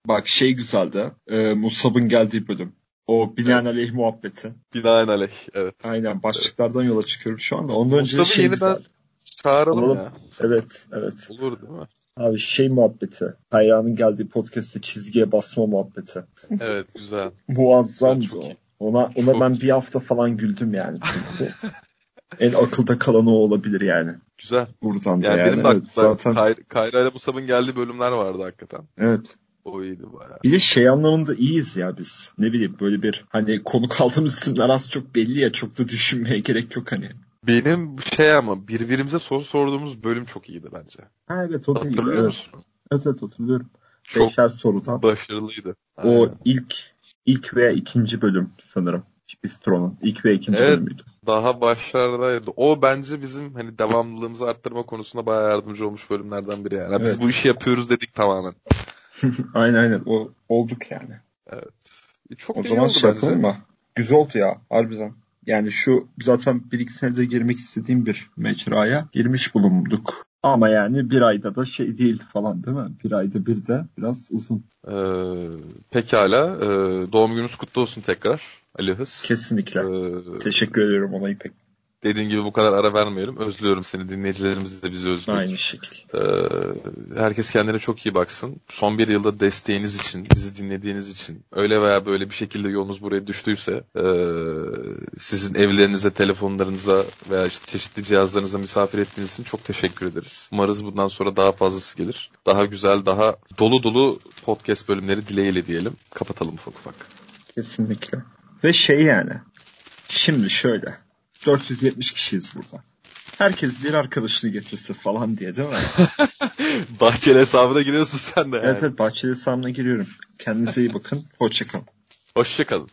Bak şey güzeldi. E, Musab'ın geldiği bölüm. O binaenaleyh muhabbeti. Binaenaleyh evet. Aynen başlıklardan yola çıkıyorum şu anda. Ondan önce de Musab'ı şey yeniden güzel. Çağıralım Alalım. ya. Evet evet. Olur değil mi? Abi şey muhabbeti. Hayranın geldiği podcast'te çizgiye basma muhabbeti. Evet güzel. Muazzamdı o. Ona, ona Çok ben bir hafta falan güldüm yani. En akılda kalan o olabilir yani. Güzel. Buradan da Yani, yani. benim de evet, zaten Kay- Kayra ile Musab'ın geldiği bölümler vardı hakikaten. evet. O iyiydi bayağı. Bir de şey anlamında iyiyiz ya biz. Ne bileyim böyle bir hani konu kaldığımız isimler az çok belli ya çok da düşünmeye gerek yok hani. Benim şey ama birbirimize soru sorduğumuz bölüm çok iyiydi bence. Ha evet o. Hatırlıyor Evet. musun? evet evet hatırlıyorum. Çok Beşer sorudan. başarılıydı. O Aynen. ilk ilk veya ikinci bölüm sanırım. Bistro'nun ilk ve ikinci Evet. bölümüydü. Daha başlardaydı. O bence bizim hani devamlılığımızı arttırma konusunda bayağı yardımcı olmuş bölümlerden biri yani. Biz Evet. bu işi yapıyoruz dedik tamamen. aynen aynen o olduk yani. E, Çok O zaman şey bence. yapalım mı? Güzel oldu ya harbiden. Yani şu zaten bir iki senede girmek istediğim bir mecraya girmiş bulunduk. Ama yani bir ayda da şey değil falan değil mi? Bir ayda bir de biraz uzun. Ee, pekala. Ee, doğum gününüz kutlu olsun tekrar Ali Hız. Kesinlikle. Ee, Teşekkür ediyorum ona İpek. Dediğin gibi bu kadar ara vermeyelim. Özlüyorum seni. Dinleyicilerimiz de bizi özlüyor. Aynı şekilde. Ee, herkes kendine çok iyi baksın. Son bir yılda desteğiniz için, bizi dinlediğiniz için, öyle veya böyle bir şekilde yolunuz buraya düştüyse e, sizin evlerinize, telefonlarınıza veya işte çeşitli cihazlarınıza misafir ettiğiniz için çok teşekkür ederiz. Umarız bundan sonra daha fazlası gelir. Daha güzel, daha dolu dolu podcast bölümleri dileğiyle diyelim. Kapatalım ufak ufak. Kesinlikle. Ve şey yani. Şimdi şöyle. 470 kişiyiz burada. Herkes bir arkadaşını getirse falan diye değil mi? Bahçeli hesabına giriyorsun sen de yani. Evet evet Bahçeli hesabına giriyorum. Kendinize iyi bakın. Hoşçakalın. Hoşçakalın.